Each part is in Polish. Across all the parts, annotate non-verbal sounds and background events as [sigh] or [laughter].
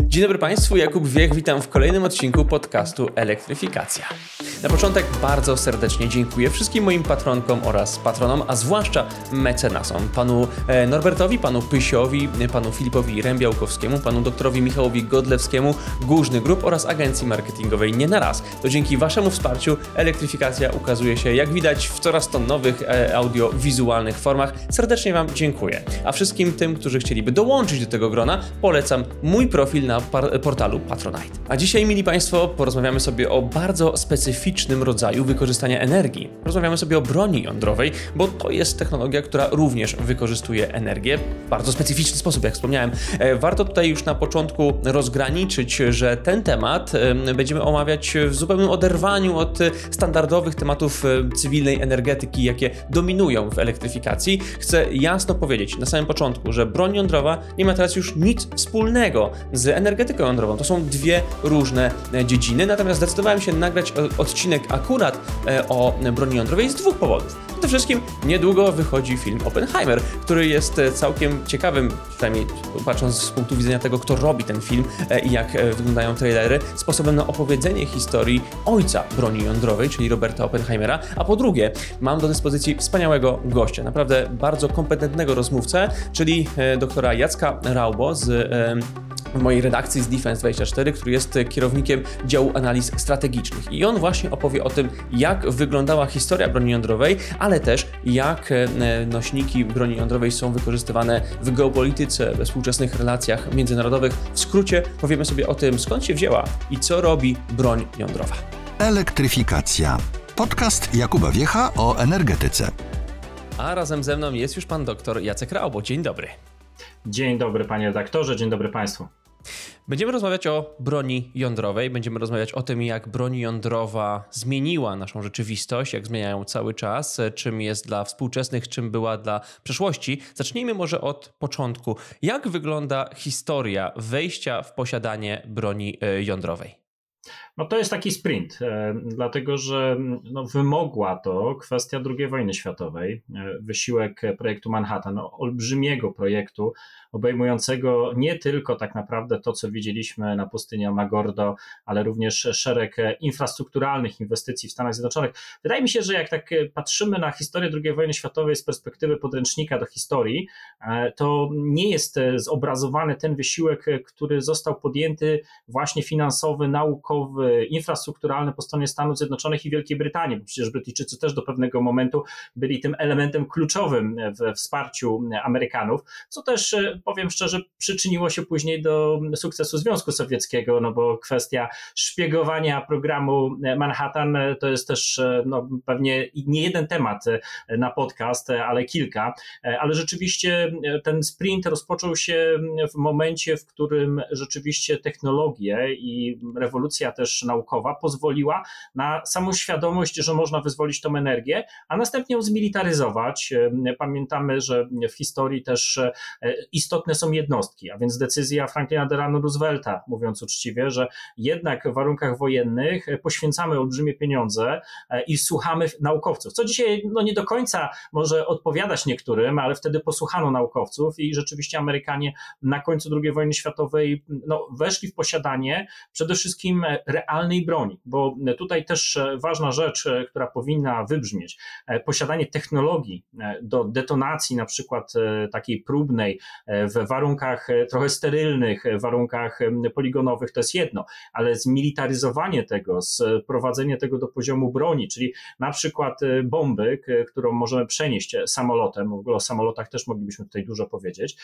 Dzień dobry Państwu, Jakub Wiech, witam w kolejnym odcinku podcastu Elektryfikacja. Na początek bardzo serdecznie dziękuję wszystkim moim patronkom oraz patronom, a zwłaszcza mecenasom, panu e, Norbertowi, panu Pysiowi, panu Filipowi Rębiałkowskiemu, panu doktorowi Michałowi Godlewskiemu, Górzny Grup oraz agencji marketingowej Nie na raz. To dzięki waszemu wsparciu elektryfikacja ukazuje się, jak widać, w coraz to nowych e, audiowizualnych formach. Serdecznie wam dziękuję. A wszystkim tym, którzy chcieliby dołączyć do tego grona, polecam mój profil na portalu Patronite. A dzisiaj, mili Państwo, porozmawiamy sobie o bardzo specyficznym rodzaju wykorzystania energii. Rozmawiamy sobie o broni jądrowej, bo to jest technologia, która również wykorzystuje energię w bardzo specyficzny sposób, jak wspomniałem. E, Warto tutaj już na początku rozgraniczyć, że ten temat będziemy omawiać w zupełnym oderwaniu od standardowych tematów e, cywilnej energetyki, jakie dominują w elektryfikacji. Chcę jasno powiedzieć na samym początku, że broń jądrowa nie ma teraz już nic wspólnego z energetyką jądrową. To są dwie różne e, dziedziny, natomiast zdecydowałem się nagrać e, odcinek akurat e, o broni jądrowej z dwóch powodów. Przede wszystkim niedługo wychodzi film Oppenheimer, który jest e, całkiem ciekawym, przynajmniej patrząc z punktu widzenia tego, kto robi ten film e, i jak wyglądają trailery, sposobem na opowiedzenie historii ojca broni jądrowej, czyli Roberta Oppenheimera. A po drugie, mam do dyspozycji wspaniałego gościa, naprawdę bardzo kompetentnego rozmówcę, czyli doktora Jacka Raubo z w mojej redakcji z Defense24, który jest kierownikiem działu analiz strategicznych. I on właśnie opowie o tym, jak wyglądała historia broni jądrowej, ale też jak e, nośniki broni jądrowej są wykorzystywane w geopolityce, we współczesnych relacjach międzynarodowych. W skrócie powiemy sobie o tym, skąd się wzięła i co robi broń jądrowa. Elektryfikacja. Podcast Jakuba Wiecha o energetyce. A razem ze mną jest już pan doktor Jacek Raubo. Dzień dobry. Dzień dobry panie redaktorze, dzień dobry państwu. Będziemy rozmawiać o broni jądrowej, będziemy rozmawiać o tym, jak broń jądrowa zmieniła naszą rzeczywistość, jak zmieniają cały czas, czym jest dla współczesnych, czym była dla przeszłości. Zacznijmy może od początku. Jak wygląda historia wejścia w posiadanie broni e, jądrowej? No to jest taki sprint, e, dlatego że no, wymogła to kwestia II wojny światowej, e, wysiłek projektu Manhattan, no, olbrzymiego projektu obejmującego nie tylko tak naprawdę to, co widzieliśmy na pustyni Magordo, ale również szereg infrastrukturalnych inwestycji w Stanach Zjednoczonych. Wydaje mi się, że jak tak patrzymy na historię II wojny światowej z perspektywy podręcznika do historii, e, to nie jest zobrazowany ten wysiłek, który został podjęty właśnie finansowy, naukowy, infrastrukturalny po stronie Stanów Zjednoczonych i Wielkiej Brytanii, bo przecież Brytyjczycy też do pewnego momentu byli tym elementem kluczowym we wsparciu Amerykanów, co też powiem szczerze, przyczyniło się później do sukcesu Związku Sowieckiego, no bo kwestia szpiegowania programu Manhattan to jest też no, pewnie nie jeden temat na podcast, ale kilka, ale rzeczywiście ten sprint rozpoczął się w momencie, w którym rzeczywiście technologie i rewolucja też naukowa pozwoliła na samą świadomość, że można wyzwolić tą energię, a następnie ją zmilitaryzować. Pamiętamy, że w historii też istotne są jednostki, a więc decyzja Franklina Delano Roosevelta, mówiąc uczciwie, że jednak w warunkach wojennych poświęcamy olbrzymie pieniądze i słuchamy naukowców, co dzisiaj no nie do końca może odpowiadać niektórym, ale wtedy posłuchano naukowców i rzeczywiście Amerykanie na końcu II wojny światowej no, weszli w posiadanie przede wszystkim realnej broni, bo tutaj też ważna rzecz, która powinna wybrzmieć, posiadanie technologii do detonacji na przykład takiej próbnej w warunkach trochę sterylnych, warunkach poligonowych to jest jedno, ale zmilitaryzowanie tego, sprowadzenie tego do poziomu broni, czyli na przykład bomby, którą możemy przenieść samolotem, w ogóle o samolotach też moglibyśmy tutaj dużo powiedzieć,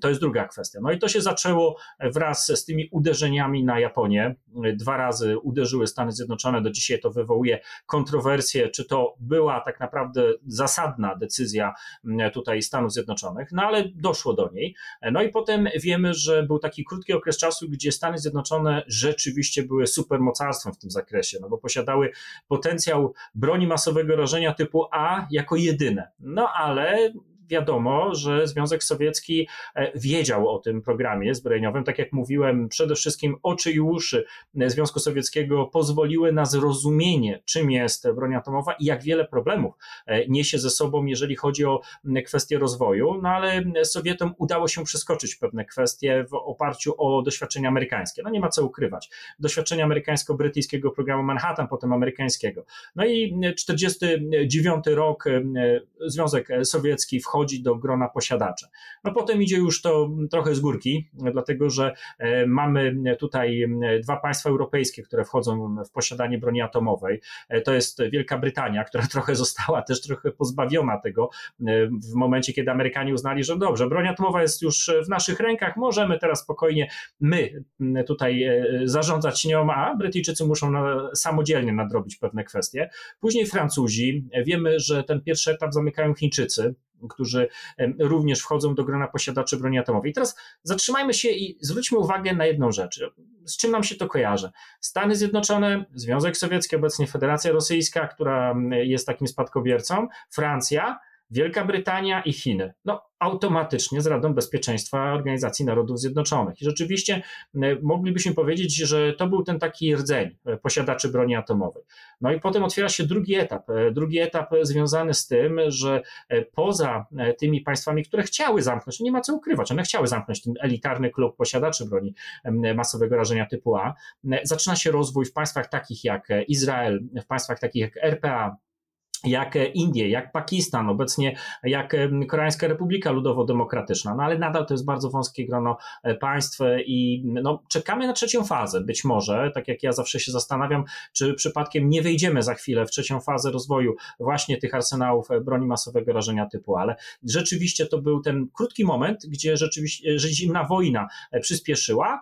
to jest druga kwestia. No i to się zaczęło wraz z tymi uderzeniami na Japonię. Dwa razy uderzyły Stany Zjednoczone, do dzisiaj to wywołuje kontrowersje, czy to była tak naprawdę zasadna decyzja tutaj Stanów Zjednoczonych, no ale doszło do niej. No i potem wiemy, że był taki krótki okres czasu, gdzie Stany Zjednoczone rzeczywiście były supermocarstwem w tym zakresie, no bo posiadały potencjał broni masowego rażenia typu A jako jedyne. No ale wiadomo, że Związek Sowiecki wiedział o tym programie zbrojeniowym. Tak jak mówiłem, przede wszystkim oczy i uszy Związku Sowieckiego pozwoliły na zrozumienie, czym jest broń atomowa i jak wiele problemów niesie ze sobą, jeżeli chodzi o kwestie rozwoju. No ale Sowietom udało się przeskoczyć pewne kwestie w oparciu o doświadczenia amerykańskie. No nie ma co ukrywać. Doświadczenia amerykańsko-brytyjskiego programu Manhattan, potem amerykańskiego. No i 49 rok e, Związek Sowiecki wchodzi do grona posiadaczy. No potem idzie już to trochę z górki, dlatego że e, mamy tutaj dwa państwa europejskie, które wchodzą w posiadanie broni atomowej. E, to jest Wielka Brytania, która [laughs] trochę została też trochę pozbawiona tego w momencie, kiedy Amerykanie uznali, że dobrze, broń atomowa jest już w naszych rękach, możemy teraz spokojnie my tutaj zarządzać nią, a Brytyjczycy muszą na, samodzielnie nadrobić pewne kwestie. Później Francuzi, wiemy, że ten pierwszy etap zamykają Chińczycy, którzy również wchodzą do grona posiadaczy broni atomowej. I teraz zatrzymajmy się i zwróćmy uwagę na jedną rzecz. Z czym nam się to kojarzy? Stany Zjednoczone, Związek Sowiecki, obecnie Federacja Rosyjska, która jest takim spadkobiercą, Francja, Wielka Brytania i Chiny. No, automatycznie z Radą Bezpieczeństwa Organizacji Narodów Zjednoczonych. I rzeczywiście moglibyśmy powiedzieć, że to był ten taki rdzeń e, posiadaczy broni atomowej. No i potem otwiera się drugi etap. E, drugi etap związany z tym, że e, poza tymi państwami, które chciały zamknąć, nie ma co ukrywać, one chciały zamknąć ten elitarny klub posiadaczy broni masowego rażenia typu A, zaczyna się rozwój w państwach takich jak Izrael, w państwach takich jak RPA, jak Indie, jak Pakistan, obecnie jak Koreańska Republika Ludowo-Demokratyczna, no ale nadal to jest bardzo wąskie grono e, państw i no, czekamy na trzecią fazę. Być może, tak jak ja zawsze się zastanawiam, czy przypadkiem nie wejdziemy za chwilę w trzecią fazę rozwoju właśnie tych arsenałów e, broni masowego rażenia typu, ale rzeczywiście to był ten krótki moment, gdzie rzeczywiście że zimna wojna e, przyspieszyła,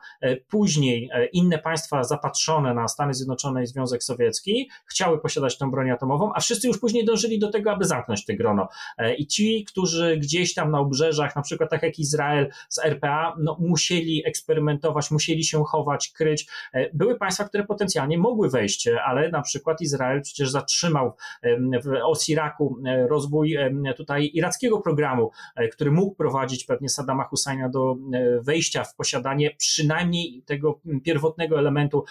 później inne państwa zapatrzone na Stany Zjednoczone i Związek Sowiecki chciały posiadać tę broń atomową, a wszyscy już później dążyli do tego, aby zamknąć te grono. E, I ci, którzy gdzieś tam na obrzeżach, na przykład tak jak Izrael z RPA, no, musieli eksperymentować, musieli się chować, kryć. E, były państwa, które potencjalnie mogły wejść, ale na przykład Izrael przecież zatrzymał w Osiraku e, rozwój tutaj irackiego programu, który mógł prowadzić pewnie Saddama Husajna do wejścia w posiadanie przynajmniej tego pierwotnego elementu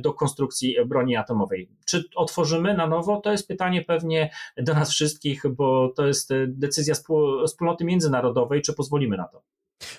do konstrukcji broni atomowej. Czy otworzymy na nowo? To jest pytanie pewnie pewnie do nas wszystkich, bo to jest decyzja wspólnoty międzynarodowej, czy pozwolimy na to.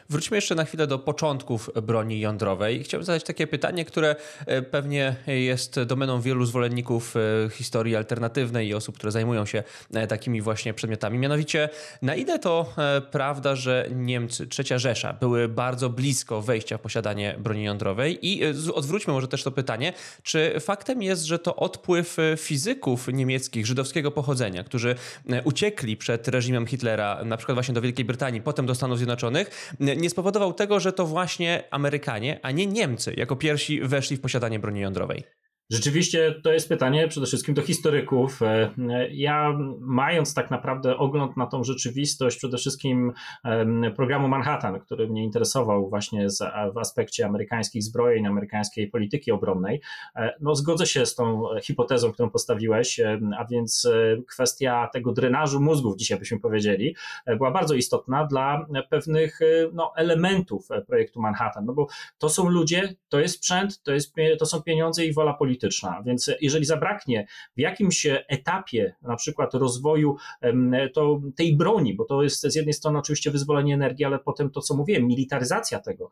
Wróćmy jeszcze na chwilę do początków broni jądrowej. Chciałbym zadać takie pytanie, które e, pewnie jest domeną wielu zwolenników e, historii alternatywnej i osób, które zajmują się e, takimi właśnie przedmiotami. Mianowicie, na ile to prawda, że Niemcy, trzecia Rzesza, były bardzo blisko wejścia w posiadanie broni jądrowej? I odwróćmy może też to pytanie, czy faktem jest, że to odpływ fizyków niemieckich, żydowskiego pochodzenia, którzy uciekli przed reżimem Hitlera, na przykład właśnie do Wielkiej Brytanii, potem do Stanów Zjednoczonych, nie spowodował tego, że to właśnie Amerykanie, a nie Niemcy jako pierwsi weszli w posiadanie broni jądrowej? Rzeczywiście to jest pytanie przede wszystkim do historyków. E, ja, mając tak naprawdę ogląd na tą rzeczywistość, przede wszystkim programu Manhattan, który mnie interesował właśnie w aspekcie amerykańskich zbrojeń, amerykańskiej polityki obronnej, e, no zgodzę się z tą hipotezą, którą postawiłeś, a więc e, kwestia tego drenażu mózgów, dzisiaj byśmy powiedzieli, była bardzo istotna dla pewnych no, elementów projektu Manhattan, no bo to są ludzie, to jest sprzęt, to, jest, to są pieniądze i wola polityczna polityczna. Więc jeżeli zabraknie w jakimś etapie na przykład rozwoju to tej broni, bo to jest z jednej strony oczywiście wyzwolenie energii, ale potem to, co mówiłem, militaryzacja tego,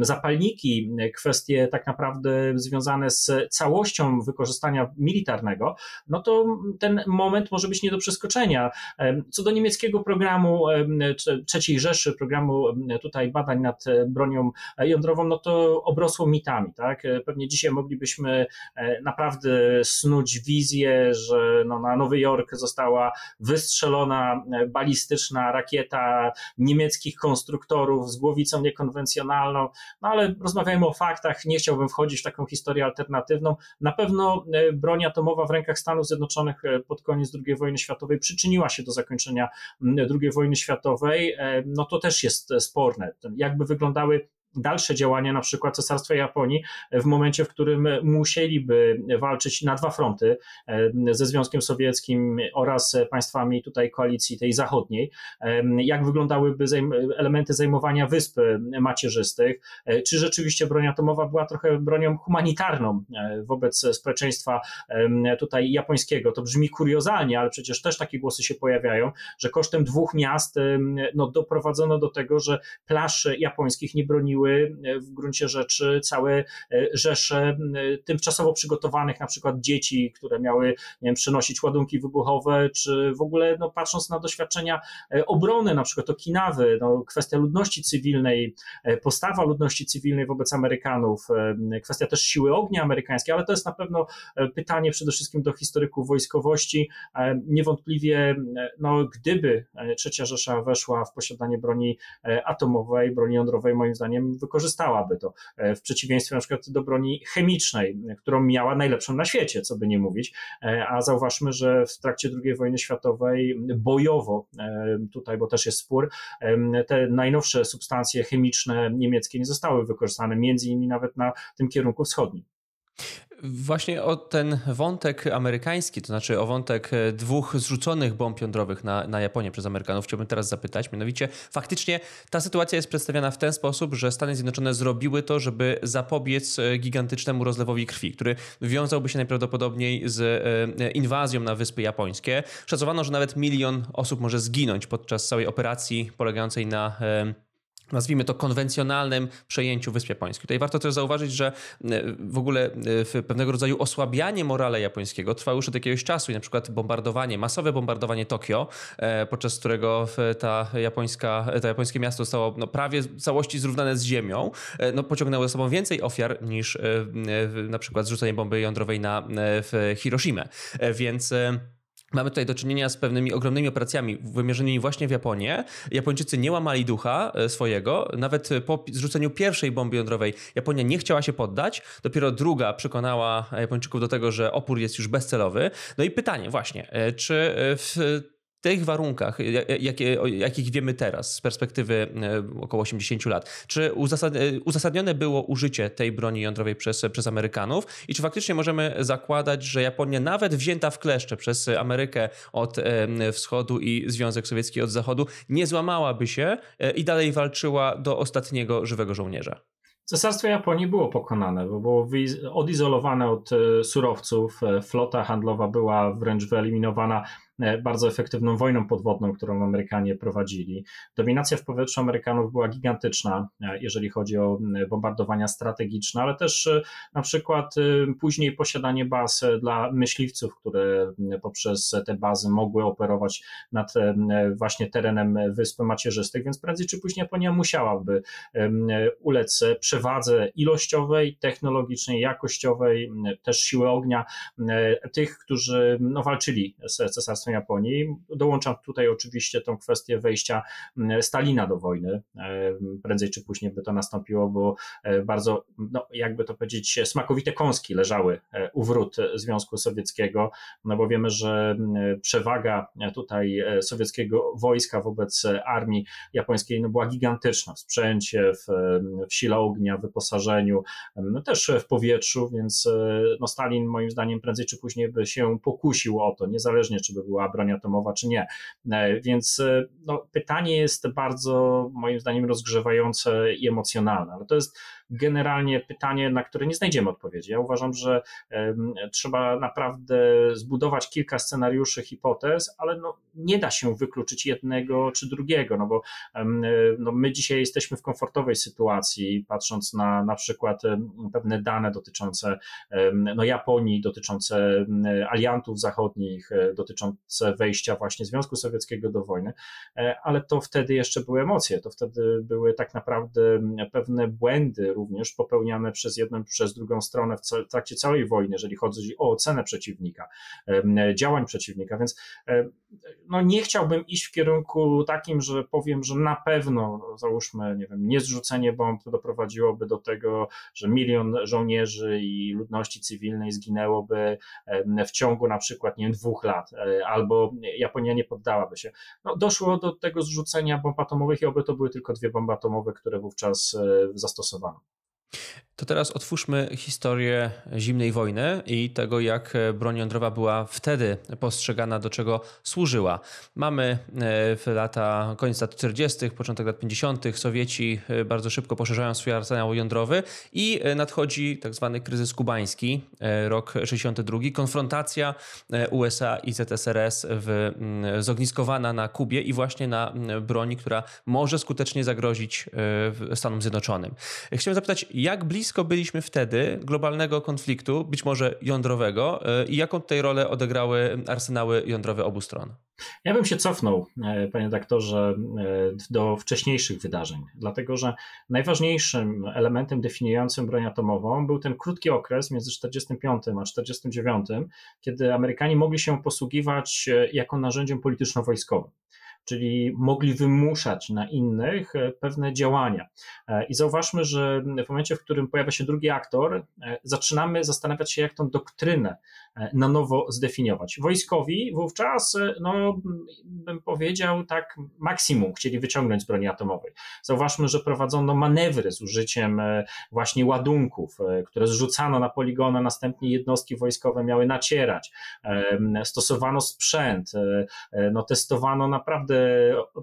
zapalniki, kwestie tak naprawdę związane z całością wykorzystania militarnego, no to ten moment może być nie do przeskoczenia. Co do niemieckiego programu trzeciej Rzeszy, programu tutaj badań nad bronią jądrową, no to obrosło mitami, tak? Pewnie dzisiaj moglibyśmy E, naprawdę snuć wizję, że no na Nowy Jork została wystrzelona e, balistyczna rakieta niemieckich konstruktorów z głowicą niekonwencjonalną, no ale rozmawiajmy o faktach, nie chciałbym wchodzić w taką historię alternatywną. Na pewno e, broń atomowa w rękach Stanów Zjednoczonych pod koniec II wojny światowej przyczyniła się do zakończenia II wojny światowej, no to też jest sporne. Jakby wyglądały dalsze działania na przykład Cesarstwa Japonii w momencie, w którym musieliby walczyć na dwa fronty ze Związkiem Sowieckim oraz państwami tutaj koalicji tej zachodniej, jak wyglądały byłyby elementy zajmowania wysp macierzystych, e, czy rzeczywiście broń atomowa była trochę bronią humanitarną e, wobec społeczeństwa tutaj japońskiego. To brzmi kuriozalnie, ale przecież też takie głosy się pojawiają, że kosztem dwóch miast no, doprowadzono do tego, że plaż japońskich nie broniły e, w gruncie rzeczy całe rzesze tymczasowo przygotowanych na przykład dzieci, które miały nie wiem, przenosić ładunki wybuchowe, czy w ogóle no, patrząc na doświadczenia obrony, na przykład Okinawy, no, kwestia ludności cywilnej, e, postawa ludności cywilnej wobec Amerykanów, e, kwestia też siły ognia amerykańskiej, ale to jest na pewno e, pytanie przede wszystkim do historyków wojskowości. Niewątpliwie, no, gdyby trzecia Rzesza weszła w posiadanie broni atomowej, broni jądrowej, moim zdaniem wykorzystałaby to. W przeciwieństwie na przykład do broni chemicznej, którą miała najlepszą na świecie, co by nie mówić. A zauważmy, że w trakcie II wojny światowej bojowo tutaj, bo też jest spór, te najnowsze substancje chemiczne niemieckie nie zostały wykorzystane, między innymi nawet na tym kierunku wschodnim. Właśnie o ten wątek amerykański, to znaczy o wątek e, dwóch zrzuconych bomb jądrowych na, na Japonię przez Amerykanów, chciałbym teraz zapytać. Mianowicie, faktycznie ta sytuacja jest przedstawiana w ten sposób, że Stany Zjednoczone zrobiły to, żeby zapobiec e, gigantycznemu rozlewowi krwi, który wiązałby się najprawdopodobniej z e, inwazją na Wyspy Japońskie. Szacowano, że nawet milion osób może zginąć podczas całej operacji polegającej na nazwijmy to konwencjonalnym przejęciu Wysp Japońskich. Tutaj warto też zauważyć, że e, w ogóle e, pewnego rodzaju osłabianie morale japońskiego trwało już od jakiegoś czasu i na przykład bombardowanie, masowe bombardowanie Tokio, e, podczas którego ta japońska, to japońskie miasto zostało no, prawie w całości zrównane z ziemią, no, pociągnęło ze sobą więcej ofiar niż na przykład zrzucenie bomby jądrowej na w Hiroshimę. Więc Mamy tutaj do czynienia z pewnymi ogromnymi operacjami wymierzonymi właśnie w Japonię. Japończycy nie łamali ducha e, swojego. Nawet po zrzuceniu pierwszej bomby jądrowej Japonia nie chciała się poddać. Dopiero druga przekonała Japończyków do tego, że opór jest już bezcelowy. No i pytanie właśnie, e, czy w tych warunkach, jakie, jakich wiemy teraz z perspektywy e, około 80 lat, czy e, uzasadnione było użycie tej broni jądrowej przez, przez Amerykanów i czy faktycznie możemy zakładać, że Japonia nawet wzięta w kleszcze przez Amerykę od e, wschodu i Związek Sowiecki od zachodu nie złamałaby się i dalej walczyła do ostatniego żywego żołnierza? Cesarstwo Japonii było pokonane, bo było odizolowane od surowców, flota handlowa była wręcz wyeliminowana bardzo efektywną wojną podwodną, którą Amerykanie prowadzili. Dominacja w powietrzu Amerykanów była gigantyczna, e, jeżeli chodzi o bombardowania strategiczne, ale też e, na przykład później posiadanie baz dla myśliwców, które poprzez te bazy mogły operować nad właśnie terenem Wysp Macierzystych, więc prędzej czy później Japonia musiałaby ulec przewadze ilościowej, technologicznej, jakościowej, też siły ognia tych, którzy no, walczyli z cesarstwem Japonii. Dołączam tutaj oczywiście tą kwestię wejścia mm, Stalina do wojny. E, prędzej czy później by to nastąpiło, bo e, bardzo, no, jakby to powiedzieć, smakowite kąski leżały e, u wrót Związku Sowieckiego, no bo wiemy, że mm, przewaga tutaj sowieckiego wojska wobec armii japońskiej no, była gigantyczna w sprzęcie, w, w sile ognia, wyposażeniu, no, też w powietrzu, więc no, Stalin moim zdaniem prędzej czy później by się pokusił o to, niezależnie czy by była była broń atomowa, czy nie. E, więc e, no, pytanie jest bardzo, moim zdaniem, rozgrzewające i emocjonalne, ale to jest generalnie pytanie, na które nie znajdziemy odpowiedzi. Ja uważam, że trzeba naprawdę zbudować kilka scenariuszy, hipotez, ale no, nie da się wykluczyć jednego czy drugiego, no bo no, my dzisiaj jesteśmy w komfortowej sytuacji, patrząc na na przykład pewne dane dotyczące no, Japonii, dotyczące aliantów zachodnich, e, dotyczące wejścia właśnie Związku Sowieckiego do wojny, e, ale to wtedy jeszcze były emocje, to wtedy były tak naprawdę pewne błędy, również popełniane przez jedną, przez drugą stronę w trakcie całej wojny, jeżeli chodzi o ocenę przeciwnika, działań przeciwnika, więc no nie chciałbym iść w kierunku takim, że powiem, że na pewno, załóżmy, nie wiem, niezrzucenie bomb doprowadziłoby do tego, że milion żołnierzy i ludności cywilnej zginęłoby w ciągu na przykład, nie wiem, dwóch lat, e, albo Japonia nie poddałaby się. No, doszło do tego zrzucenia bomb atomowych i oby to były tylko dwie bomby atomowe, które wówczas zastosowano. To teraz otwórzmy historię zimnej wojny i tego, jak broń jądrowa była wtedy postrzegana, do czego służyła. Mamy e, w lata, koniec lat 40., początek lat 50., Sowieci e, bardzo szybko poszerzają swój arsenał jądrowy i e, nadchodzi tak zwany kryzys kubański, rok 62, konfrontacja USA i ZSRS w, zogniskowana na Kubie i właśnie na broni, która może skutecznie zagrozić Stanom Zjednoczonym. Chciałem zapytać, jak blisko blisko byliśmy wtedy globalnego konfliktu, być może jądrowego, e, i jaką tutaj rolę odegrały arsenały jądrowe obu stron? Ja bym się cofnął, e, panie doktorze, e, do wcześniejszych wydarzeń, dlatego że najważniejszym elementem definiującym broń atomową był ten krótki okres między 1945 a 1949, kiedy Amerykanie mogli się posługiwać jako narzędziem polityczno-wojskowym czyli mogli wymuszać na innych e, pewne działania. E, I zauważmy, że w momencie, w którym pojawia się drugi aktor, e, zaczynamy zastanawiać się, jak tą doktrynę na nowo zdefiniować. Wojskowi wówczas, no, bym powiedział, tak maksimum chcieli wyciągnąć z broni atomowej. Zauważmy, że prowadzono manewry z użyciem właśnie ładunków, które zrzucano na poligony, następnie jednostki wojskowe miały nacierać. Stosowano sprzęt, no, testowano naprawdę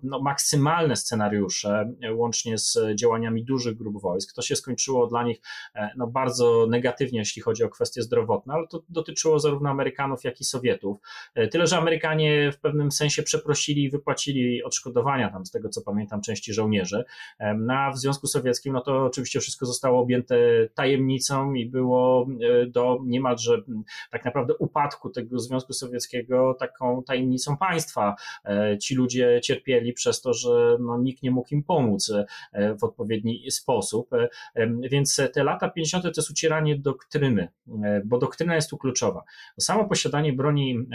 no, maksymalne scenariusze, łącznie z działaniami dużych grup wojsk. To się skończyło dla nich e, no, bardzo negatywnie, jeśli chodzi o kwestie zdrowotne, ale to dotyczyło zarówno Amerykanów, jak i Sowietów. E, tyle, że Amerykanie w pewnym sensie przeprosili i wypłacili odszkodowania tam, z tego co pamiętam, części żołnierzy. E, no, a w Związku Sowieckim, no to oczywiście wszystko zostało objęte tajemnicą i było do niemalże tak naprawdę upadku tego Związku Sowieckiego taką tajemnicą państwa. Ci ludzie cierpieli przez to, że no, nikt nie mógł im pomóc e, w odpowiedni sposób. E, więc te lata 50. to jest ucieranie doktryny, e, bo doktryna jest tu kluczowa. Samo posiadanie broni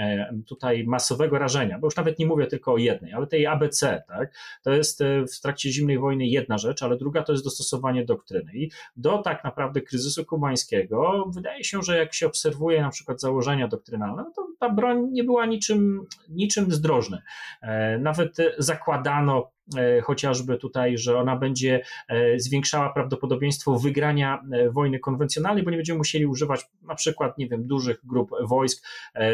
tutaj masowego rażenia, bo już nawet nie mówię tylko o jednej, ale tej ABC, tak, to jest w trakcie zimnej wojny jedna rzecz, ale druga to jest dostosowanie doktryny. I do tak naprawdę kryzysu kubańskiego wydaje się, że jak się obserwuje na przykład założenia doktrynalne, no to ta broń nie była niczym, niczym zdrożna. Nawet zakładano E, chociażby tutaj, że ona będzie e, zwiększała prawdopodobieństwo wygrania e, wojny konwencjonalnej, bo nie będziemy musieli używać na przykład, nie wiem, dużych grup wojsk.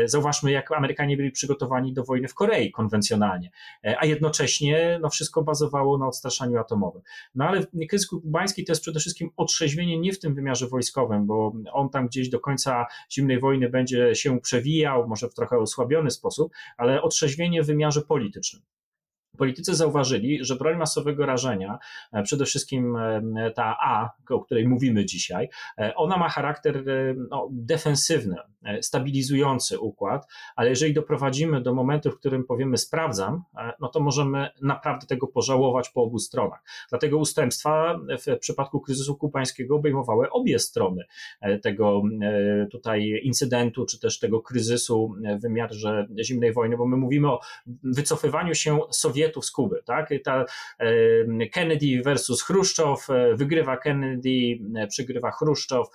Zauważmy, jak Amerykanie byli przygotowani do wojny w Korei konwencjonalnie, a jednocześnie no, wszystko bazowało na odstraszaniu atomowym. No ale kryzys kubański to jest przede wszystkim otrzeźwienie nie w tym wymiarze wojskowym, bo on tam gdzieś do końca zimnej wojny będzie się przewijał, może w trochę osłabiony sposób, ale otrzeźwienie w wymiarze politycznym. Politycy zauważyli, że broń masowego rażenia, e, przede wszystkim e, ta A, o której mówimy dzisiaj, e, ona ma charakter no, defensywny, stabilizujący układ, ale jeżeli doprowadzimy do momentu, w którym powiemy sprawdzam, no to możemy naprawdę tego pożałować po obu stronach. Dlatego ustępstwa w przypadku kryzysu kubańskiego obejmowały obie strony tego tutaj incydentu, czy też tego kryzysu w wymiarze zimnej wojny, bo my mówimy o wycofywaniu się Sowietów Sowietów z Kuby. Tak? Ta Kennedy versus Chruszczow, e, wygrywa Kennedy, e, przegrywa Chruszczow.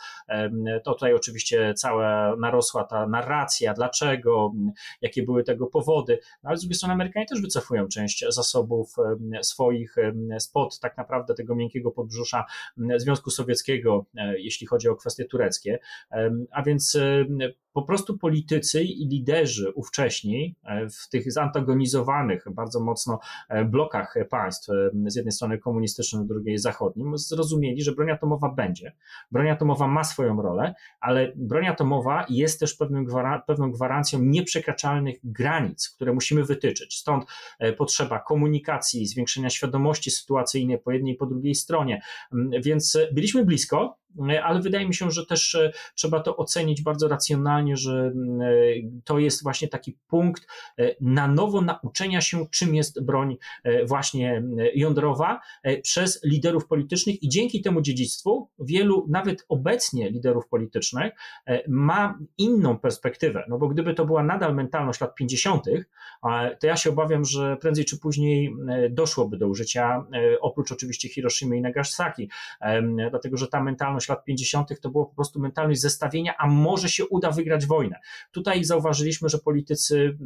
To tutaj oczywiście cała narosła ta narracja, dlaczego, jakie były tego powody, no, ale z drugiej strony Amerykanie też wycofują część zasobów swoich spod tak naprawdę tego miękkiego podbrzusza Związku Sowieckiego, e, jeśli chodzi o kwestie tureckie. A więc po prostu politycy i liderzy ówcześni w tych zantagonizowanych bardzo mocno blokach państw, e, z jednej strony komunistycznym, z drugiej zachodnim, zrozumieli, że broń atomowa będzie. Broń atomowa ma swoją rolę, ale broń atomowa jest też pewnym pewną gwarancją nieprzekraczalnych granic, które musimy wytyczyć. Stąd e, potrzeba komunikacji, zwiększenia świadomości sytuacyjnej po jednej i po drugiej stronie. Mm, więc byliśmy blisko, ale wydaje mi się, że też e, trzeba to ocenić bardzo racjonalnie, że e, to jest właśnie taki punkt e, na nowo nauczenia się, czym jest broń właśnie jądrowa przez liderów politycznych i dzięki temu dziedzictwu wielu, nawet obecnie liderów politycznych, ma inną perspektywę. No bo gdyby to była nadal mentalność lat 50., to ja się obawiam, że prędzej czy później doszłoby do użycia, oprócz oczywiście Hiroshimy i Nagasaki, dlatego że ta mentalność lat 50. to było po prostu mentalność zestawienia, a może się uda wygrać wojnę. Tutaj zauważyliśmy, że politycy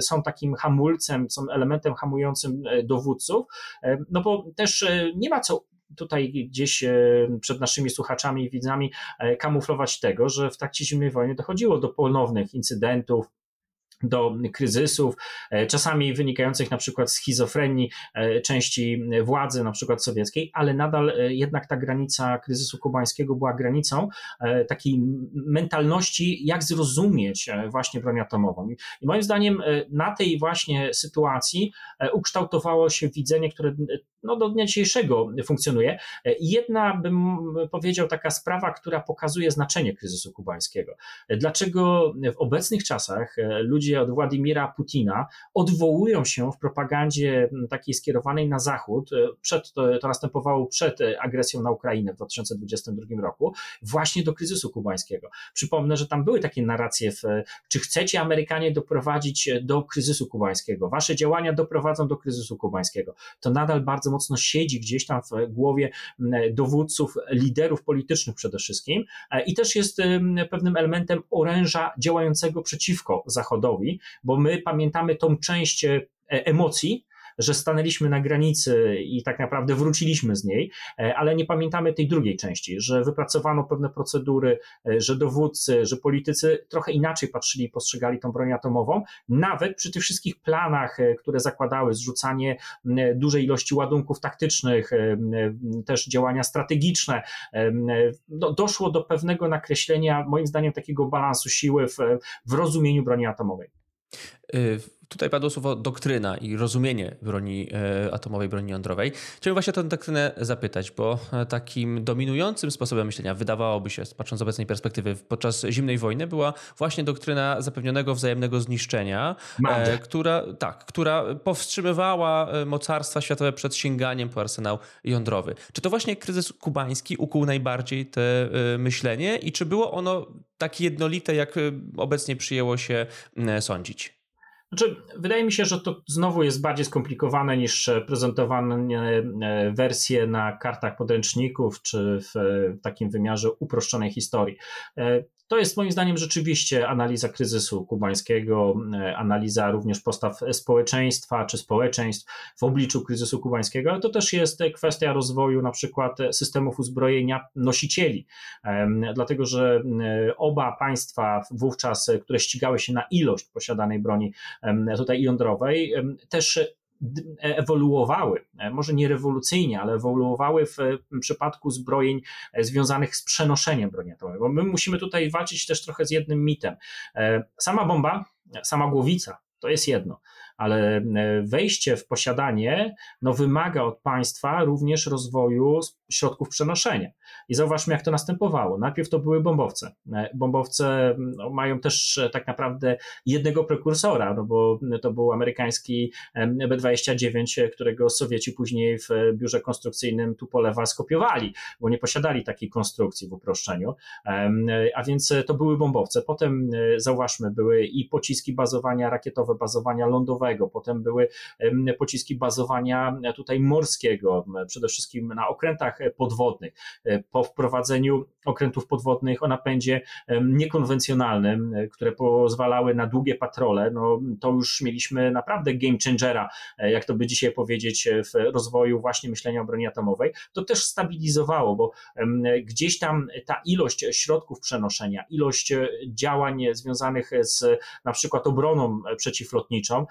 są takim hamulcem, są elementem hamującym dowódców, no bo też nie ma co tutaj gdzieś przed naszymi słuchaczami i widzami kamuflować tego, że w trakcie zimnej wojny dochodziło do ponownych incydentów, do kryzysów, e, czasami wynikających na przykład z schizofrenii e, części władzy, na przykład sowieckiej, ale nadal e, jednak ta granica kryzysu kubańskiego była granicą takiej mentalności, jak zrozumieć właśnie broń atomową. I moim zdaniem na tej właśnie sytuacji ukształtowało się widzenie, które no, do dnia dzisiejszego funkcjonuje. Jedna, bym powiedział, taka sprawa, która pokazuje znaczenie kryzysu kubańskiego. Dlaczego w obecnych czasach ludzie od Władimira Putina odwołują się w propagandzie takiej skierowanej na Zachód, e, przed, to, to następowało przed e, agresją na Ukrainę w 2022 roku, właśnie do kryzysu kubańskiego. Przypomnę, że tam były takie narracje, w, czy chcecie Amerykanie doprowadzić do kryzysu kubańskiego, wasze działania doprowadzą do kryzysu kubańskiego. To nadal bardzo mocno siedzi gdzieś tam w głowie dowódców, liderów politycznych przede wszystkim e, i też jest pewnym elementem oręża działającego przeciwko Zachodowi bo my pamiętamy tą część e, emocji, że stanęliśmy na granicy i tak naprawdę wróciliśmy z niej, e, ale nie pamiętamy tej drugiej części, że wypracowano pewne procedury, e, że dowódcy, że politycy trochę inaczej patrzyli i postrzegali tą broń atomową, nawet przy tych wszystkich planach, które zakładały zrzucanie dużej ilości ładunków taktycznych, też działania strategiczne, no, doszło do pewnego nakreślenia, moim zdaniem, takiego balansu siły w, w rozumieniu broni atomowej. Y, tutaj padło słowo doktryna i rozumienie broni y, atomowej, broni jądrowej. Chciałbym właśnie o tę doktrynę zapytać, bo e, takim dominującym sposobem myślenia, wydawałoby się, patrząc z obecnej perspektywy, podczas zimnej wojny była właśnie doktryna zapewnionego wzajemnego zniszczenia, e, która, tak, która powstrzymywała e, mocarstwa światowe przed sięganiem po arsenał jądrowy. Czy to właśnie kryzys kubański ukuł najbardziej to myślenie i czy było ono tak jednolite, jak obecnie przyjęło się sądzić? Znaczy, wydaje mi się, że to znowu jest bardziej skomplikowane niż prezentowane e, wersje na kartach podręczników czy w takim wymiarze uproszczonej historii. E, to jest moim zdaniem rzeczywiście analiza kryzysu kubańskiego, e, analiza również postaw społeczeństwa czy społeczeństw w obliczu kryzysu kubańskiego, ale to też jest kwestia rozwoju na przykład systemów uzbrojenia nosicieli, dlatego że oba państwa wówczas, które ścigały się na ilość posiadanej broni tutaj jądrowej, też ewoluowały, e, może nie rewolucyjnie, ale ewoluowały w przypadku zbrojeń e, związanych z przenoszeniem broni atomowej. Bo my musimy tutaj walczyć też trochę z jednym mitem. E, sama bomba, sama głowica to jest jedno ale e, wejście w posiadanie no, wymaga od państwa również rozwoju środków przenoszenia. I zauważmy, jak to następowało. Najpierw to były bombowce. E, bombowce no, mają też e, tak naprawdę jednego prekursora, no bo to był amerykański B-29, którego Sowieci później w biurze konstrukcyjnym Tupolewa skopiowali, bo nie posiadali takiej konstrukcji w uproszczeniu. A więc to były bombowce. Potem zauważmy, były i pociski bazowania rakietowe, bazowania lądowego, potem były pociski bazowania tutaj morskiego, przede wszystkim na okrętach podwodnych. E, po wprowadzeniu okrętów podwodnych o napędzie niekonwencjonalnym, e, które pozwalały na długie patrole, no to już mieliśmy naprawdę game changera, e, jak to by dzisiaj powiedzieć, w rozwoju właśnie myślenia o broni atomowej. To też stabilizowało, bo gdzieś tam ta ilość środków przenoszenia, ilość działań związanych z na przykład obroną przeciwlotniczą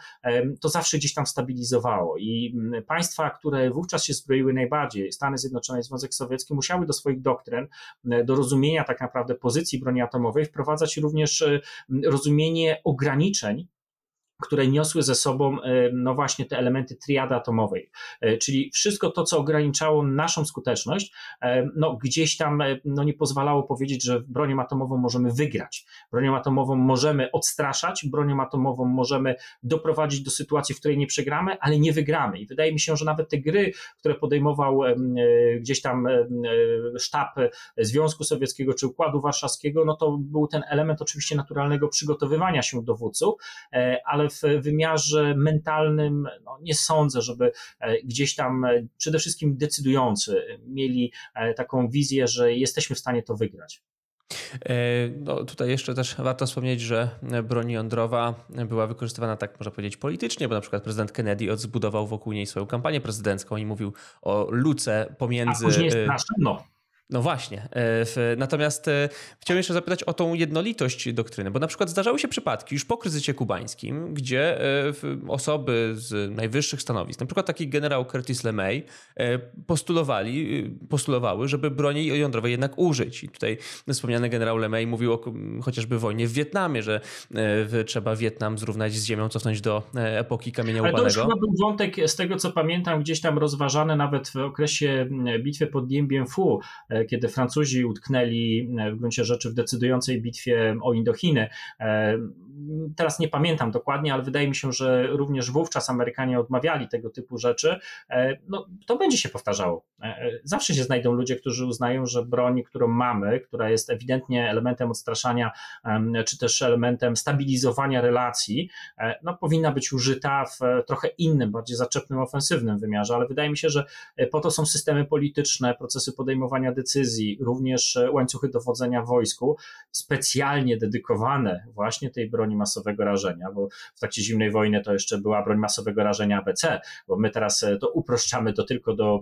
to zawsze gdzieś tam stabilizowało. I mm, państwa, które wówczas się zbroiły najbardziej, Stany Zjednoczone i Związek Sowiecki, musiały do swoich doktryn, do rozumienia tak naprawdę pozycji broni atomowej, wprowadzać również rozumienie ograniczeń które niosły ze sobą, e, no właśnie, te elementy triady atomowej, e, czyli wszystko to, co ograniczało naszą skuteczność, e, no gdzieś tam no nie pozwalało powiedzieć, że bronią atomową możemy wygrać. Bronią atomową możemy odstraszać, bronią atomową możemy doprowadzić do sytuacji, w której nie przegramy, ale nie wygramy. I wydaje mi się, że nawet te gry, które podejmował gdzieś tam sztab Związku Sowieckiego czy Układu Warszawskiego, no to był ten element oczywiście naturalnego przygotowywania się dowódców, ale ale w wymiarze mentalnym no, nie sądzę, żeby gdzieś tam przede wszystkim decydujący mieli taką wizję, że jesteśmy w stanie to wygrać. No, tutaj jeszcze też warto wspomnieć, że broń jądrowa była wykorzystywana tak można powiedzieć politycznie, bo na przykład prezydent Kennedy odzbudował wokół niej swoją kampanię prezydencką i mówił o luce pomiędzy... A później straszono. No właśnie. E, natomiast e, chciałem jeszcze zapytać o tą jednolitość doktryny, bo na przykład zdarzały się przypadki już po kryzysie kubańskim, gdzie e, osoby z najwyższych stanowisk, na przykład taki generał Curtis LeMay, postulowali, postulowały, żeby broni jądrowej jednak użyć. I tutaj wspomniany generał LeMay mówił o chociażby wojnie w Wietnamie, że trzeba Wietnam zrównać z ziemią, cofnąć do epoki kamienia łupanego. Ale to już był wątek, z tego co pamiętam, gdzieś tam rozważany nawet w okresie bitwy pod Dien Bien Phu, kiedy Francuzi utknęli e, w gruncie rzeczy w decydującej bitwie o Indochiny. E, teraz nie pamiętam dokładnie, ale wydaje mi się, że również wówczas Amerykanie odmawiali tego typu rzeczy. No, to będzie się powtarzało. Zawsze się znajdą ludzie, którzy uznają, że broń, którą mamy, która jest ewidentnie elementem odstraszania, czy też elementem stabilizowania relacji, no, powinna być użyta w trochę innym, bardziej zaczepnym, ofensywnym wymiarze, ale wydaje mi się, że po to są systemy polityczne, procesy podejmowania decyzji, również e, łańcuchy dowodzenia wojsku, specjalnie dedykowane właśnie tej broni masowego rażenia, bo w trakcie zimnej wojny to jeszcze była broń masowego rażenia ABC, bo my teraz e, to uproszczamy to tylko do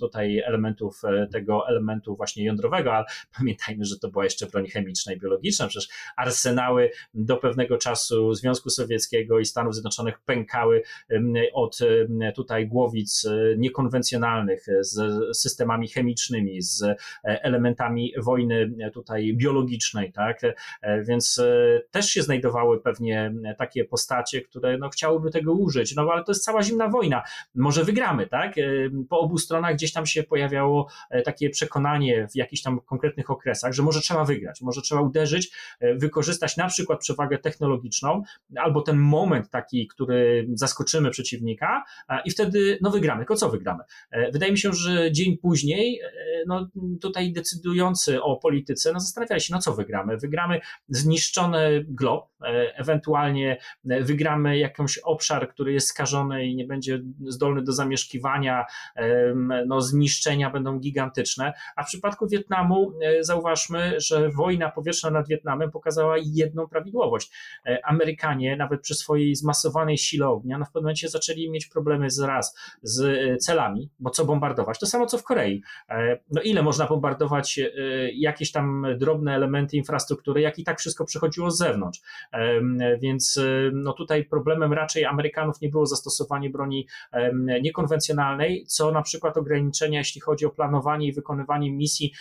tutaj elementów e, tego elementu właśnie jądrowego, ale [laughs] pamiętajmy, że to była jeszcze broń chemiczna i biologiczna, przecież arsenały do pewnego czasu Związku Sowieckiego i Stanów Zjednoczonych pękały od tutaj głowic niekonwencjonalnych z systemami chemicznymi, z E, elementami wojny tutaj biologicznej, tak? E, więc e, też się znajdowały pewnie takie postacie, które no, chciałyby tego użyć, no ale to jest cała zimna wojna, może wygramy, tak? Po obu stronach gdzieś tam się pojawiało takie przekonanie w jakichś tam konkretnych okresach, że może trzeba wygrać, może trzeba uderzyć, wykorzystać na przykład przewagę technologiczną, albo ten moment taki, który zaskoczymy przeciwnika i wtedy no wygramy. Tylko co wygramy? Wydaje mi się, że dzień później no, tutaj decydujący o polityce, no zastanawiali się, no co wygramy? Wygramy zniszczony glob, e, ewentualnie e, wygramy jakiś obszar, który jest skażony i nie będzie zdolny do zamieszkiwania, no zniszczenia będą gigantyczne, a w przypadku Wietnamu e, zauważmy, że wojna powietrzna nad Wietnamem pokazała jedną prawidłowość. Amerykanie nawet przy swojej zmasowanej sile ognia, no w pewnym momencie zaczęli mieć problemy z raz z celami, bo co bombardować? To samo co w Korei. No ile można bombardować e, jakieś tam drobne elementy infrastruktury, jak i tak wszystko przychodziło z zewnątrz. Więc e, no tutaj problemem raczej Amerykanów nie było zastosowanie broni niekonwencjonalnej, co na przykład ograniczenia, jeśli chodzi o planowanie i wykonywanie misji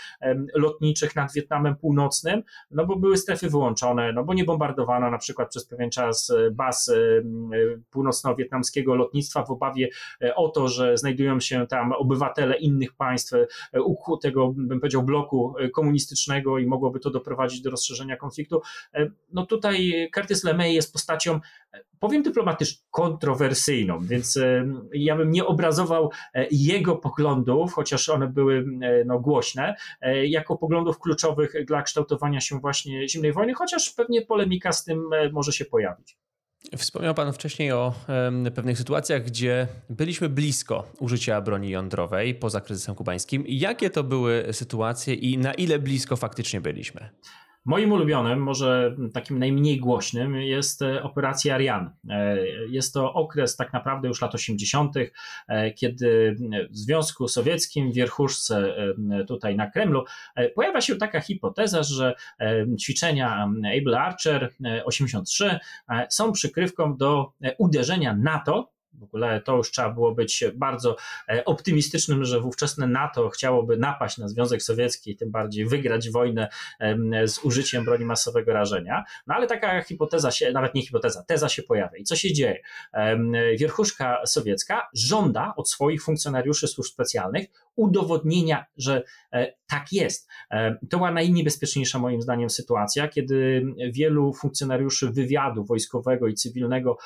lotniczych nad Wietnamem Północnym, no bo były strefy wyłączone, no bo nie bombardowano na przykład przez pewien czas e, baz północno-wietnamskiego lotnictwa w obawie o to, że znajdują się tam obywatele innych państw, tego bym powiedział, bloku e, komunistycznego i mogłoby to doprowadzić do rozszerzenia konfliktu. E, no tutaj Curtis LeMay jest postacią, e, powiem dyplomatycznie, kontrowersyjną, więc ja bym nie obrazował jego poglądów, chociaż one były no, głośne, jako poglądów kluczowych dla kształtowania się właśnie zimnej wojny, chociaż pewnie polemika z tym może się pojawić. Wspomniał Pan wcześniej o pewnych sytuacjach, gdzie byliśmy blisko użycia broni jądrowej poza kryzysem kubańskim. Jakie to były sytuacje i na ile blisko faktycznie byliśmy? Moim ulubionym, może takim najmniej głośnym, jest e, operacja Ariane. E, jest to okres tak naprawdę już lat 80., e, kiedy w Związku Sowieckim, w wierchuszce tutaj na Kremlu, pojawia się taka hipoteza, że ćwiczenia Able Archer 83 są przykrywką do uderzenia NATO w ogóle to już trzeba było być bardzo e, optymistycznym, że ówczesne NATO chciałoby napaść na Związek Sowiecki, tym bardziej wygrać wojnę z użyciem broni masowego rażenia. No ale taka hipoteza się, nawet nie hipoteza, teza się pojawia. I co się dzieje? Wierchuszka sowiecka żąda od swoich funkcjonariuszy służb specjalnych udowodnienia, że e, tak jest. E, to była najniebezpieczniejsza moim zdaniem sytuacja, kiedy wielu funkcjonariuszy wywiadu wojskowego i cywilnego